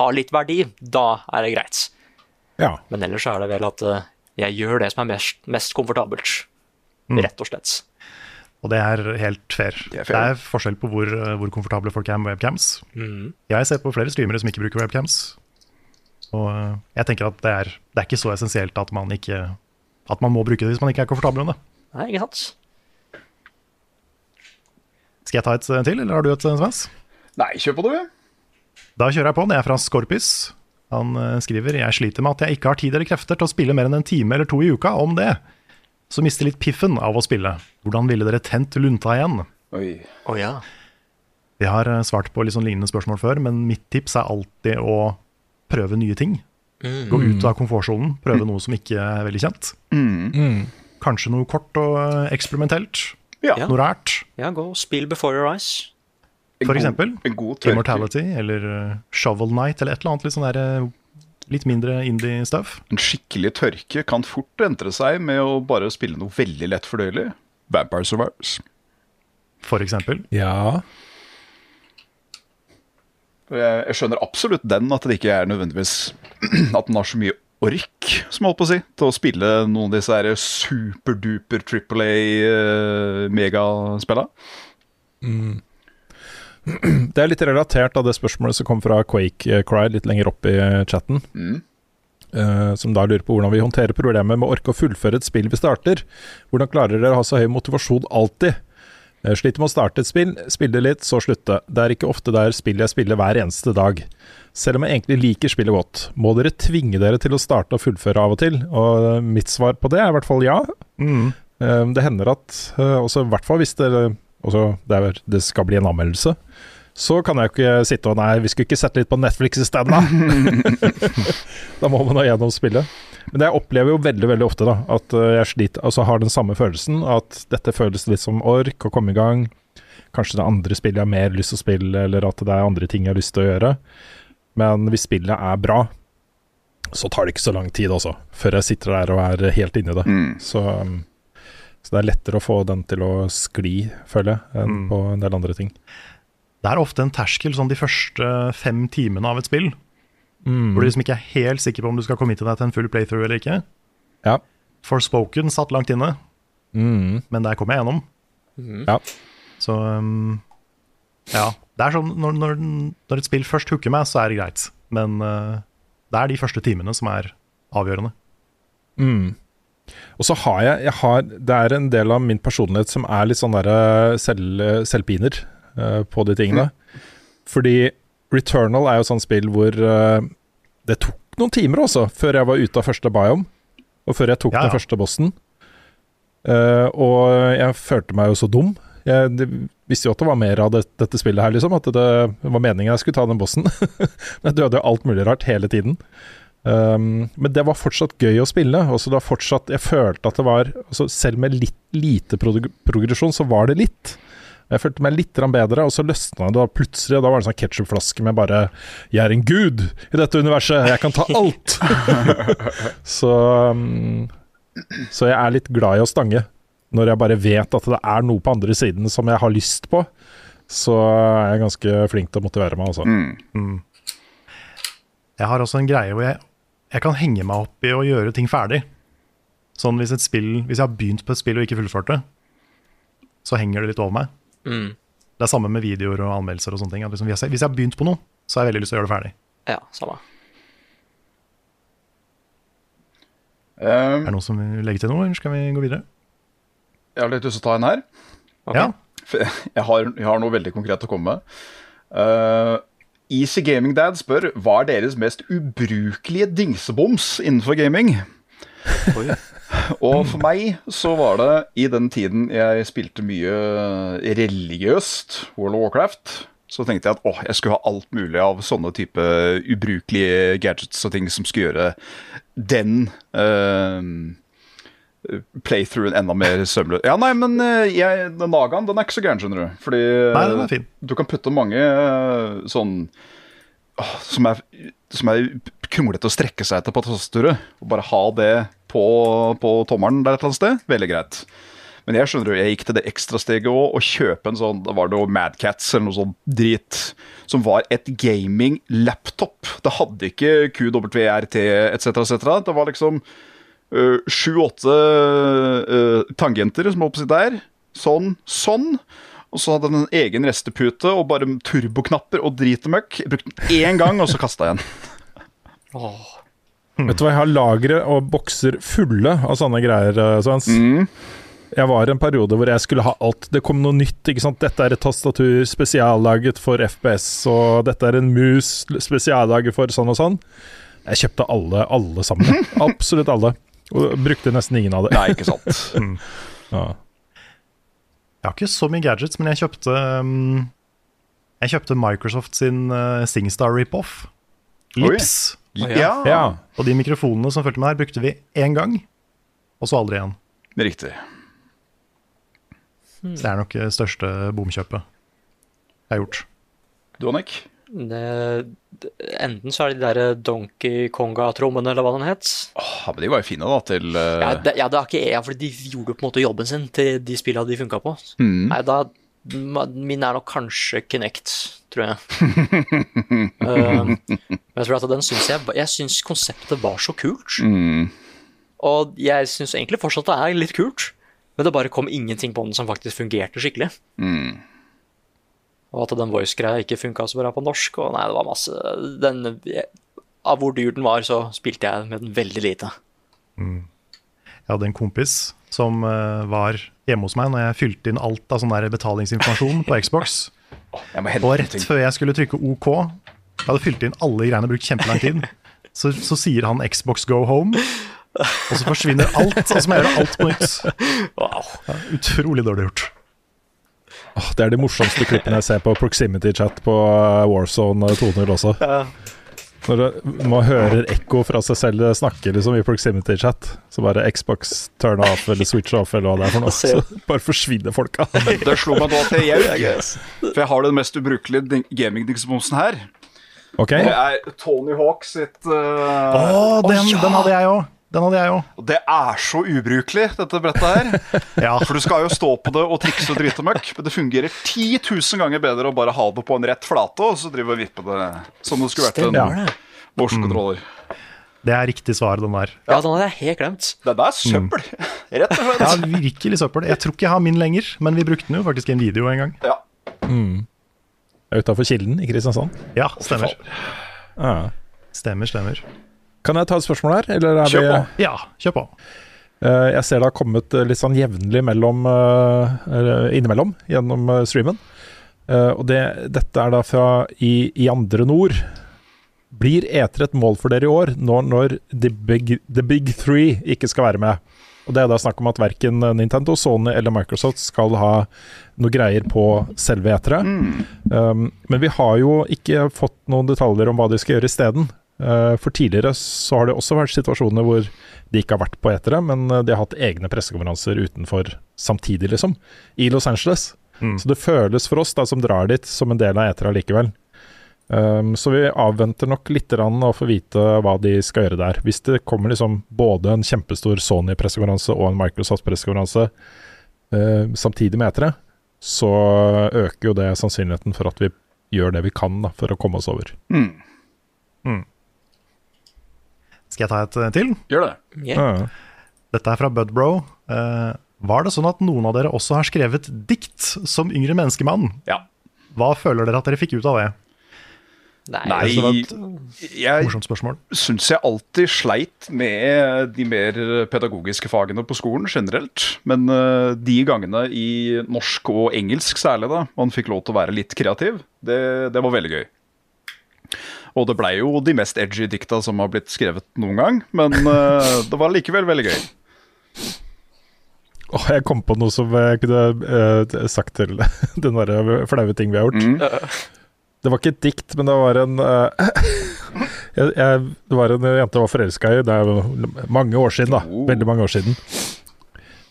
Speaker 3: har litt verdi, da er det greit.
Speaker 2: Ja.
Speaker 3: Men ellers er det vel at eh, jeg gjør det som er mest, mest komfortabelt. Rett og slett.
Speaker 1: Og det er helt fair.
Speaker 6: Det
Speaker 1: Det
Speaker 6: er
Speaker 1: er, forskjell på hvor, hvor komfortable folk er med webcams. Jeg ser på flere streamere som ikke bruker webcams. Og eh, jeg tenker at det er, det er ikke så essensielt at man, ikke, at man må bruke det hvis man ikke er komfortabel med det.
Speaker 3: Nei, ikke sant?
Speaker 1: Skal jeg ta et eh, til, eller har du et, eh, Svens?
Speaker 6: Nei, kjør på, du.
Speaker 1: Da kjører jeg på. Det er fra Skorpis. Han eh, skriver Jeg sliter med at jeg ikke har tid eller krefter til å spille mer enn en time eller to i uka om det. Så mister litt piffen av å spille. Hvordan ville dere tent lunta igjen?
Speaker 6: Oi.
Speaker 3: Oh, ja.
Speaker 1: Vi har eh, svart på litt sånn lignende spørsmål før, men mitt tips er alltid å prøve nye ting. Gå ut av komfortsonen, prøve noe som ikke er veldig kjent. Kanskje noe kort og eh, eksperimentelt.
Speaker 6: Ja.
Speaker 3: Ja.
Speaker 1: Noe rart.
Speaker 3: Ja, gå og spill Before Your Eyes.
Speaker 1: For
Speaker 6: god-
Speaker 1: eksempel
Speaker 6: En god.
Speaker 1: Immortality eller eh, Shovel Night eller et eller annet litt sånn der, eh, litt mindre indie-stuff.
Speaker 6: En skikkelig tørke kan fort entre seg med å bare spille noe veldig lett fordøyelig. Vampire Survivors.
Speaker 1: For eksempel.
Speaker 2: ja.
Speaker 6: Jeg, jeg skjønner absolutt den, at det ikke er nødvendigvis At den har så mye ork, som jeg holdt på å si, til å spille noen av disse her superduper triple A-megaspillene.
Speaker 2: Det er litt relatert av det spørsmålet som kom fra Quake Cry litt lenger opp i chatten. Eh, som da lurer på hvordan vi håndterer problemet med å orke å fullføre et spill vi starter. Hvordan klarer dere å ha så høy motivasjon alltid? Eh, sliter med å starte et spill, spille litt, så slutte. Det er ikke ofte det er spill jeg spiller hver eneste dag. Selv om jeg egentlig liker spillet godt. Må dere tvinge dere til å starte og fullføre av og til? Og eh, mitt svar på det er i hvert fall ja.
Speaker 1: Mm.
Speaker 2: Eh, Det hender at, eh, også i hvert fall hvis også det, er, det skal bli en anmeldelse, så kan jeg jo ikke sitte og Nei, vi skulle ikke sette litt på Netflix isteden, da! da må man ha gjennom spillet. Men jeg opplever jo veldig veldig ofte da at eh, jeg sliter, altså har den samme følelsen. At dette føles litt som ork å komme i gang. Kanskje det andre spillet jeg har mer lyst til å spille, eller at det er andre ting jeg har lyst til å gjøre. Men hvis spillet er bra, så tar det ikke så lang tid også, før jeg sitter der og er helt inni det. Så, um, så det er lettere å få den til å skli, føler jeg, enn
Speaker 1: Mm.
Speaker 2: på en del andre ting.
Speaker 1: Det er ofte en terskel sånn de første fem timene av et spill. Hvor du liksom ikke er helt sikker på om du skal committe deg til en full playthrough eller ikke.
Speaker 2: Ja.
Speaker 1: Forspoken satt langt inne,
Speaker 2: Mm.
Speaker 1: men der kom jeg gjennom.
Speaker 2: Ja.
Speaker 1: Så um, ja. Det er sånn når, når, når et spill først hooker meg, så er det greit. Men uh, det er de første timene som er avgjørende.
Speaker 2: Mm. Og så har jeg, jeg har, Det er en del av min personlighet som er litt sånn derre selv, selvpiner uh, på de tingene. Fordi Returnal er jo sånn spill hvor uh, det tok noen timer også, før jeg var ute av første biome. Og før jeg tok
Speaker 1: Ja, ja.
Speaker 2: den første bossen. Uh, og jeg følte meg jo så dum. Jeg de, visste jo at det var mer av det, dette spillet her, liksom. At det var meningen jeg skulle ta den bossen. Men jeg døde jo alt mulig rart hele tiden. Um, men det var fortsatt gøy å spille. Også det var fortsatt, jeg følte at det var altså Selv med litt lite prog progresjon, så var det litt. Jeg følte meg litt bedre, og så løsna det da plutselig. Og da var det en sånn ketsjupflaske med bare 'Jeg er en gud i dette universet, jeg kan ta alt'. så, um, så jeg er litt glad i å stange. Når jeg bare vet at det er noe på andre siden som jeg har lyst på, så er jeg ganske flink til å motivere meg, altså.
Speaker 1: Mm. Jeg har også en greie hvor jeg, jeg kan henge meg opp i å gjøre ting ferdig. Sånn hvis, et spill, hvis jeg har begynt på et spill og ikke fullført det, så henger det litt over meg.
Speaker 3: Mm.
Speaker 1: Det er samme med videoer og anmeldelser og sånne ting. At liksom, hvis, jeg, har begynt på noe, så har jeg veldig lyst til å gjøre det ferdig.
Speaker 3: Ja, samme.
Speaker 1: Er
Speaker 6: Um,
Speaker 1: det noen som vil legge til noe, eller skal vi gå videre?
Speaker 6: jeg har litt lyst til å ta en her.
Speaker 3: Okay.
Speaker 1: Ja.
Speaker 6: Jeg har, jeg har noe veldig konkret å komme med. Uh, Easy Gaming Dad spør hva er deres mest ubrukelige dingseboms innenfor gaming.
Speaker 3: Oi.
Speaker 6: Og for meg så var det i den tiden jeg spilte mye religiøst, World of Warcraft, så tenkte jeg at åh, jeg skulle ha alt mulig av sånne type ubrukelige gadgets og ting som skulle gjøre den eh, playthroughen enda mer sømløs. Ja, nei, men eh, jeg, den Nagaen den er ikke så gæren, skjønner du. Fordi
Speaker 1: Nei, den er fin.
Speaker 6: du kan putte mange eh, sånn åh, som er, som er kronglete å strekke seg etter på tastaturet. Og bare ha det på, på tommelen der et eller annet sted. Veldig greit. Men jeg skjønner jo, jeg gikk til det ekstrasteget òg, og kjøpe en sånn Da var det jo Madcats eller noe sånn drit. Som var et gaming-laptop. Det hadde ikke QWRT etc., etc. Det var liksom sju-åtte tangenter som var å si der. Sånn, sånn. Og så hadde den en egen restepute og bare turboknapper og drit og møkk. Jeg brukte den én gang, og så kasta jeg den.
Speaker 2: Vet du hva, jeg har lagre og bokser fulle av sånne greier, Svens. Mm. Jeg var i en periode hvor jeg skulle ha alt. Det kom noe nytt. ikke sant? Dette er et tastatur spesiallaget for FPS, og dette er en mus spesiallaget for sånn og sånn. Jeg kjøpte alle, alle sammen. Absolutt alle. Og brukte nesten ingen av det.
Speaker 6: Nei, ikke sant.
Speaker 2: Ja.
Speaker 1: Jeg har ikke så mye gadgets, men jeg kjøpte um, Jeg kjøpte Microsoft sin uh, SingStar rip-off. Lips.
Speaker 6: Ja,
Speaker 2: ja.
Speaker 1: Og de mikrofonene som fulgte med der, brukte vi én gang, og så aldri igjen.
Speaker 6: riktig.
Speaker 1: Så det er nok det største bomkjøpet jeg har gjort.
Speaker 6: Du, Annik?
Speaker 3: Det, enten så er det de der Donkey Konga-trommene, eller hva den het.
Speaker 6: Åh, men de var jo fine, da, til uh...
Speaker 3: Ja, det, ja, det er ikke jeg, for de gjorde på en måte jobben sin til de spillene de funka på.
Speaker 6: Mm.
Speaker 3: Nei, da Min er nok kanskje Kinect, tror jeg. Men jeg tror at den syns jeg Jeg syns konseptet var så kult.
Speaker 6: mm.
Speaker 3: Og jeg syns egentlig fortsatt det er litt kult, men det bare kom ingenting på den som faktisk fungerte skikkelig.
Speaker 6: Mm.
Speaker 3: Og at den voice-greia ikke funka så bra på norsk. Og nei, det var masse den, Av hvor dyr den var, så spilte jeg med den veldig lite.
Speaker 1: Jeg hadde en kompis som eh, var hjemme hos meg når jeg fylte inn alt av sånn der betalingsinformasjon på Xbox. Og rett før jeg skulle trykke OK, jeg hadde fylt inn alle greiene, brukt kjempelang tid, så, så sier han Xbox go home, og så forsvinner alt, og så må jeg gjøre alt på nytt.
Speaker 3: Wow.
Speaker 1: Ja, utrolig dårlig gjort.
Speaker 2: Åh, Det er de morsomste klippene jeg ser på Proximity Chat på eh, Warzone 2.0 også. Når man hører ekko fra seg selv snakke liksom i Proximity Chat, så bare Xbox turn off eller switch off eller hva det er for noe, så bare forsvinner folka.
Speaker 6: Det slo meg da til jeg For jeg har den mest ubrukelige gamingdingsbomsen her.
Speaker 2: Okay.
Speaker 6: Det er Tony Hawk sitt
Speaker 1: Å,
Speaker 6: oh,
Speaker 1: den, den hadde jeg òg! Den hadde jeg òg.
Speaker 6: Det er så ubrukelig, dette brettet her.
Speaker 1: Ja.
Speaker 6: For du skal jo stå på det og trikse og drite møkk, men det fungerer 10 000 ganger bedre å bare ha det på en rett flate, og så drive og vippe det som det skulle vært en
Speaker 3: det.
Speaker 6: motion-controller.
Speaker 1: Det er riktig svar, den der.
Speaker 3: Ja, den hadde jeg helt glemt.
Speaker 6: Den er søppel, rett og slett.
Speaker 1: Ja, virkelig søppel. Jeg tror ikke jeg har min lenger, men vi brukte den jo faktisk i en video en gang.
Speaker 6: Ja.
Speaker 2: Utafor Kilden i Kristiansand.
Speaker 1: Ja, stemmer.
Speaker 2: Ja.
Speaker 1: Stemmer, stemmer.
Speaker 2: Kan jeg ta et spørsmål her, eller er
Speaker 6: Kjør
Speaker 2: vi
Speaker 6: på.
Speaker 1: Ja, kjør på.
Speaker 2: Eh, Jeg ser det har kommet eh, litt sånn jevnlig mellom, eh, innimellom gjennom streamen. Og det, dette er da fra i, i andre nord. Blir E3 et mål for dere i år, når, når the big, the big Three ikke skal være med? Og Det er da snakk om at verken Nintendo, Sony eller Microsoft skal ha noe greier på selve etere. Mm. Um, men vi har jo ikke fått noen detaljer om hva de skal gjøre isteden. Uh, for tidligere så har det også vært situasjoner hvor de ikke har vært på etere, men uh, de har hatt egne pressekonferanser utenfor samtidig, liksom. I Los Angeles. Så det føles for oss da som drar dit, som en del av etere likevel. Um, så vi avventer nok litt å få vite hva de skal gjøre der. Hvis det kommer liksom både en kjempestor Sony-pressekonferanse og en Microsoft-pressekonferanse uh, samtidig med etere, så øker jo det sannsynligheten for at vi gjør det vi kan da, for å komme oss over.
Speaker 1: Skal jeg ta et eh, til?
Speaker 6: Gjør det.
Speaker 3: Yeah.
Speaker 1: Dette er fra Budbro. Uh, var det sånn at noen av dere også har skrevet dikt som yngre menneskemann?
Speaker 6: Ja.
Speaker 1: Hva føler dere at dere fikk ut av det?
Speaker 3: Nei,
Speaker 6: Nei,
Speaker 1: det var et
Speaker 6: jeg
Speaker 1: morsomt spørsmål.
Speaker 6: syns jeg alltid sleit med de mer pedagogiske fagene på skolen generelt. Men eh, de gangene i norsk og engelsk særlig, da, man fikk lov til å være litt kreativ, det, det var veldig gøy. Og det blei jo de mest edgy dikta som har blitt skrevet noen gang, men uh, det var likevel veldig gøy.
Speaker 2: Oh, jeg kom på noe som jeg kunne uh, sagt til den derre flaue ting vi har gjort.
Speaker 6: Mm.
Speaker 2: Det var ikke et dikt, men det var en uh, jeg, jeg, Det var en jente jeg var forelska i, det er mange år siden, da.
Speaker 6: Oh.
Speaker 2: Veldig mange år siden.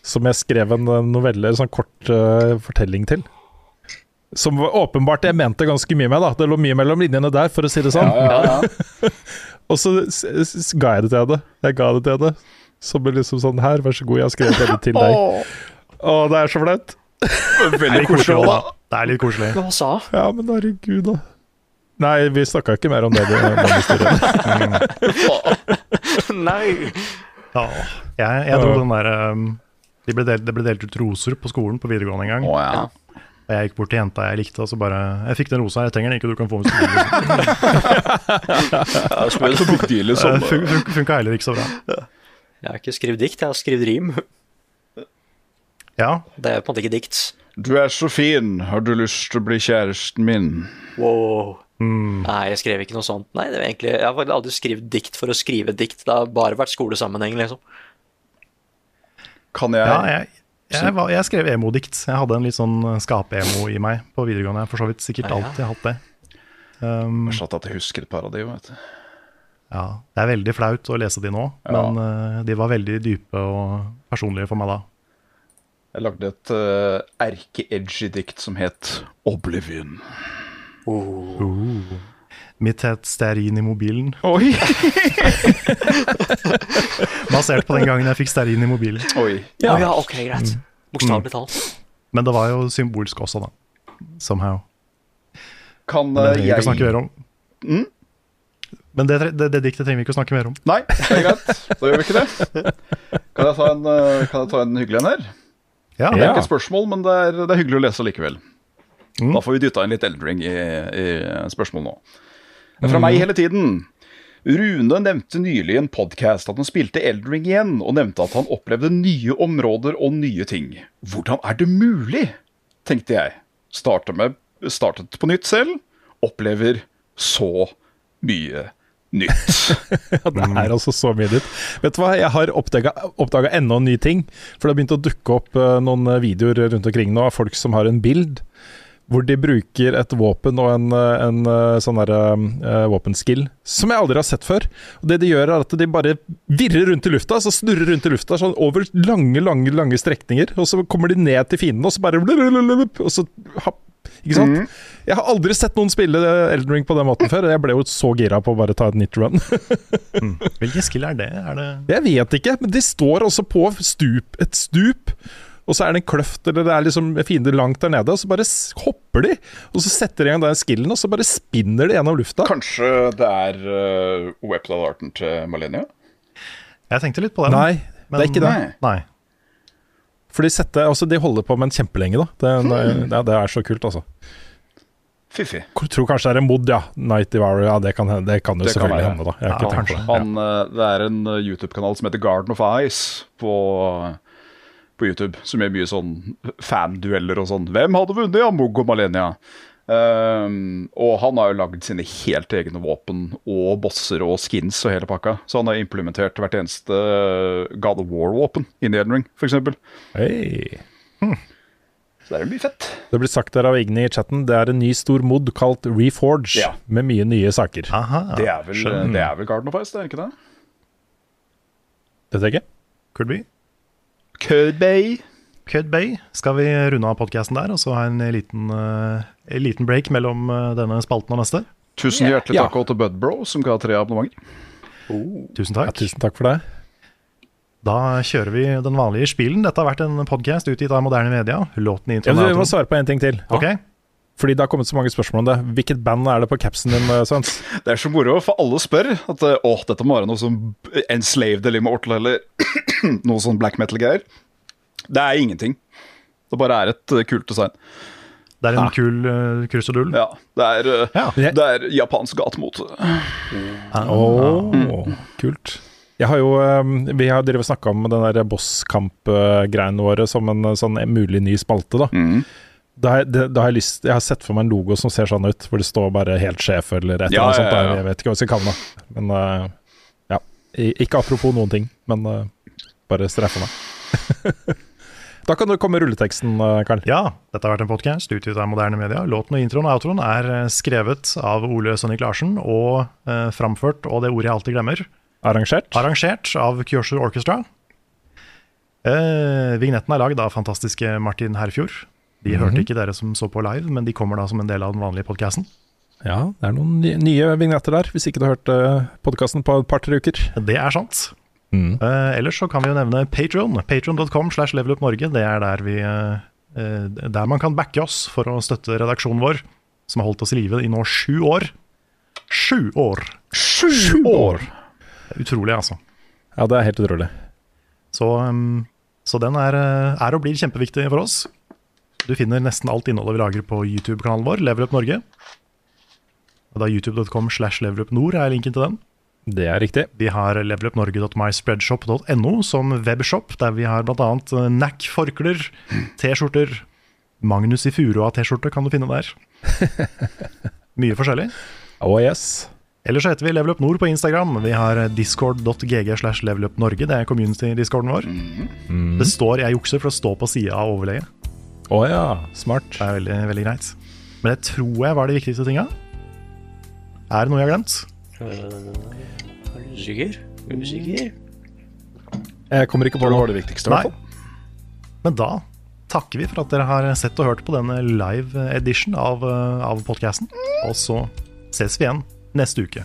Speaker 2: Som jeg skrev en novelle, en sånn kort fortelling til. Som var- åpenbart jeg mente ganske mye med, da. Det lå mye mellom linjene der, for å si det sånn.
Speaker 6: Ja, ja, ja.
Speaker 2: Og så ga jeg det til henne. Jeg ga det til henne. Som liksom sånn Her, vær så god, jeg har skrevet dette til deg. Å, det er så flaut.
Speaker 6: Veldig koselig.
Speaker 1: da.
Speaker 6: da.
Speaker 1: Det er litt koselig.
Speaker 3: Hva sa
Speaker 2: Ja, men herregud, da. Nei, vi snakka ikke mer om det. det den.
Speaker 3: Nei!
Speaker 1: Ja, jeg, jeg dro den der um, de ble delt, Det ble delt ut roser på skolen på videregående en gang.
Speaker 6: Oh, ja.
Speaker 1: Og jeg gikk bort til jenta jeg likte, og så bare Jeg fikk den rosa, jeg trenger den ikke, du kan få den. hvis du vil.
Speaker 6: Det liksom.
Speaker 1: Eh, fun- fun- Funka heller ikke så bra.
Speaker 3: Jeg har ikke skrevet dikt, jeg har skrevet rim.
Speaker 1: Ja,
Speaker 3: Det er på en måte ikke dikt.
Speaker 6: Du er så fin, har du lyst til å bli kjæresten min?
Speaker 3: Wow. Nei, jeg skrev ikke noe sånt. Nei, det var egentlig, Jeg har aldri skrevet dikt for å skrive dikt. Det har bare vært skolesammenheng, liksom.
Speaker 6: Kan jeg,
Speaker 1: ja jeg, jeg, var, jeg skrev emo-dikt. Jeg hadde en litt sånn skape-emo i meg på videregående. Jeg har for så vidt sikkert alltid hatt det. Um,
Speaker 6: Forstått at jeg husker et par av de, vet du.
Speaker 1: ja, det er veldig flaut å lese de nå,
Speaker 6: Ja.
Speaker 1: men uh, de var veldig dype og personlige for meg da.
Speaker 6: Jeg lagde et uh, erke-edgy dikt som het Oblivion.
Speaker 1: Mitt het stearin i mobilen,
Speaker 6: Oi!
Speaker 1: basert på den gangen jeg fikk stearin i mobilen.
Speaker 6: Oi.
Speaker 3: Ja, ja ok, greit. Bokstavelig talt.
Speaker 1: Men det var jo symbolsk også, da. Somehow.
Speaker 6: Kan
Speaker 1: Men det
Speaker 6: uh,
Speaker 1: trenger vi ikke jeg... snakke mer om. Men det, det, det diktet trenger vi ikke å snakke mer om.
Speaker 6: Nei, det er greit. Da gjør vi ikke det. Kan jeg ta en, uh, kan jeg ta en hyggelig en her?
Speaker 1: Ja,
Speaker 6: Det er ikke et spørsmål, men det er, det er hyggelig å lese likevel.
Speaker 1: Mm.
Speaker 6: Da får vi dytta inn litt Eldring i, i spørsmål nå. Det mm. fra meg hele tiden. Rune nevnte nylig i en podkast at han spilte Eldring igjen, og nevnte at han opplevde nye områder og nye ting. Hvordan er det mulig? tenkte jeg. Startet, med, startet på nytt selv. Opplever så mye nytt.
Speaker 2: Ja, det er altså så mye nytt. Vet du hva, jeg har oppdaga enda en ny ting. For det har begynt å dukke opp eh, noen videoer rundt omkring nå av folk som har en bild hvor de bruker et våpen og en, eh, en eh, sånn derre uh, våpenskill som jeg aldri har sett før. Og Det de gjør, er at de bare virrer rundt i lufta, så snurrer rundt i lufta sånn over lange, lange lange strekninger. Og så kommer de ned til fienden, og så bare Og så ha- Ikke sant? Jeg har aldri sett noen spille Elden Ring på den måten før. og Jeg ble jo så gira på å bare ta et nytt run.
Speaker 1: Hvilken skill er det? Er det
Speaker 2: Jeg vet ikke, men de står også på stup, et stup. Og så er det en kløft, eller det er liksom fiender langt der nede, og så bare s- hopper de. Og så setter de i gang den skillen, og så bare spinner de gjennom lufta.
Speaker 6: Kanskje det er uh, weapon arten til Malenia?
Speaker 1: Jeg tenkte litt på den.
Speaker 2: Nei, det er ikke det.
Speaker 6: Nei.
Speaker 1: Nei.
Speaker 2: For de, setter, altså, de holder på med en kjempelenge, da. Det, hmm. det, det er så kult, altså.
Speaker 6: Fiffig.
Speaker 2: Jeg tror kanskje det er en mod, ja. Night Devourer, ja, det kan, det kan jo
Speaker 6: Det kan
Speaker 2: selvfølgelig hende, da.
Speaker 1: Ja,
Speaker 2: det.
Speaker 6: Han, eh, det er en eh, YouTube-kanal som heter Garden of Ice på, på YouTube. Som gjør mye sånn fandueller og sånn. Hvem hadde vunnet, ja? Mugg og Malenia. Um, og han har jo lagd sine helt egne våpen og bosser og skins og hele pakka. Så han har implementert hvert eneste eh, God of War-våpen i Elden Ring, f.eks. Så det er mye fett.
Speaker 2: Det blir sagt der av Igni i chatten, det er en ny stor mod kalt Reforge,
Speaker 6: Ja.
Speaker 2: med mye nye saker.
Speaker 1: Aha.
Speaker 6: Det er vel,
Speaker 1: skjønner.
Speaker 6: det er vel Garden of Ice, det er ikke det?
Speaker 2: Vet jeg ikke.
Speaker 1: Could be. Kødbøy. Bay. Skal vi runde av podkasten der, og så ha en liten, uh, en liten break mellom eh, denne spalten og neste?
Speaker 6: Tusen hjertelig
Speaker 2: yeah.
Speaker 6: takk også til Budbro, som ga tre abonnementer.
Speaker 1: Tusen
Speaker 2: Ja,
Speaker 1: takk.
Speaker 2: tusen takk for det.
Speaker 1: Da kjører vi den vanlige spilen. Dette har vært en podkast utgitt av moderne media. Låten i
Speaker 2: Ja,
Speaker 1: introen er
Speaker 2: vi må svare på en ting til.
Speaker 1: Ok,
Speaker 2: Fordi det har kommet så mange spørsmål om det. Hvilket band er det på capsen din, eh, Svens?
Speaker 6: Det er så moro, for alle spør at å, åh, dette må være noe som Enslaved eller Immortal eller noe sånn black metal-greier. Det er ingenting. Det bare er et eh, kult design.
Speaker 1: Det er en kul uh, krusedull.
Speaker 6: Ja, det er, uh,
Speaker 1: Ja.
Speaker 6: det er japansk gatemote.
Speaker 2: Åh, kult. Jeg har jo, eh, Vi har drevet snakka om den der bosskamp-greiene våre som en eh, sånn mulig ny spalte. da.
Speaker 6: Mm.
Speaker 2: Da har, jeg, da har jeg lyst Jeg har sett for meg en logo som ser sånn ut, hvor det står bare 'helt sjef' eller et eller annet sånt.
Speaker 6: ja, ja,
Speaker 2: da. Jeg vet ikke hva jeg skal kalle det. Men uh, ja. Ikke apropos noen ting, men uh, bare streffe meg. Da kan du komme med rulleteksten, eh, Karl.
Speaker 1: Ja, dette har vært en podkast utgitt av moderne media. Låten og introen og outroen er skrevet av Ole Sønnik Larsen og uh, framført, og det ordet jeg alltid glemmer,
Speaker 2: Arrangert.
Speaker 1: arrangert av Kyosher Orchestra. Eh, vignetten er lagd av fantastiske Martin Herfjord. De
Speaker 2: Mhm.
Speaker 1: hørte ikke dere som så på live, men de kommer da som en del av den vanlige podkasten.
Speaker 2: Ja, det er noen nye vignetter der, hvis ikke du har hørt uh, podkasten på et par-tre uker.
Speaker 1: Det er sant.
Speaker 2: Mm.
Speaker 1: Uh, ellers så kan vi jo nevne Patron. Patron.com slash levelupnorge. Det er der, vi, eh, eh, der man kan backe oss for å støtte redaksjonen vår, som har holdt oss i live i nå sju år. Sju år!
Speaker 2: Sju år!
Speaker 1: Utrolig, altså.
Speaker 2: Ja, det er helt utrolig.
Speaker 1: Så, um, så den er, eh, er og blir kjempeviktig for oss. Du finner nesten alt innholdet vi lager på YouTube-kanalen vår, Level Up Norge. Og da youtube.com slash leverupnord er linken til den.
Speaker 2: Det er riktig.
Speaker 1: Vi har levelupnorge.myspreadshop.no som webshop, der vi har bl.a. NAC-forklær, T-skjorter, Magnus i Furua-T-skjorte kan du finne der. Mye forskjellig.
Speaker 2: Oh yes.
Speaker 1: Ellers så heter vi Level Up Nord på Instagram. Vi har discord.gg slash levelupnorge. Det er community-discorden vår. Det står, jeg jukser, for det står på sida av overlegget.
Speaker 2: Å ja, smart.
Speaker 1: Det er veldig, veldig greit. Men det tror jeg var de viktigste tinga. Er det noe jeg har glemt?
Speaker 3: Er du sikker? Usikker?
Speaker 2: Jeg kommer ikke på
Speaker 6: Det
Speaker 2: noe.
Speaker 6: det viktigste,
Speaker 1: Nei. Men da takker vi for at dere har sett og hørt på denne live edition av, eh, av podkasten. Og så ses vi igjen neste uke.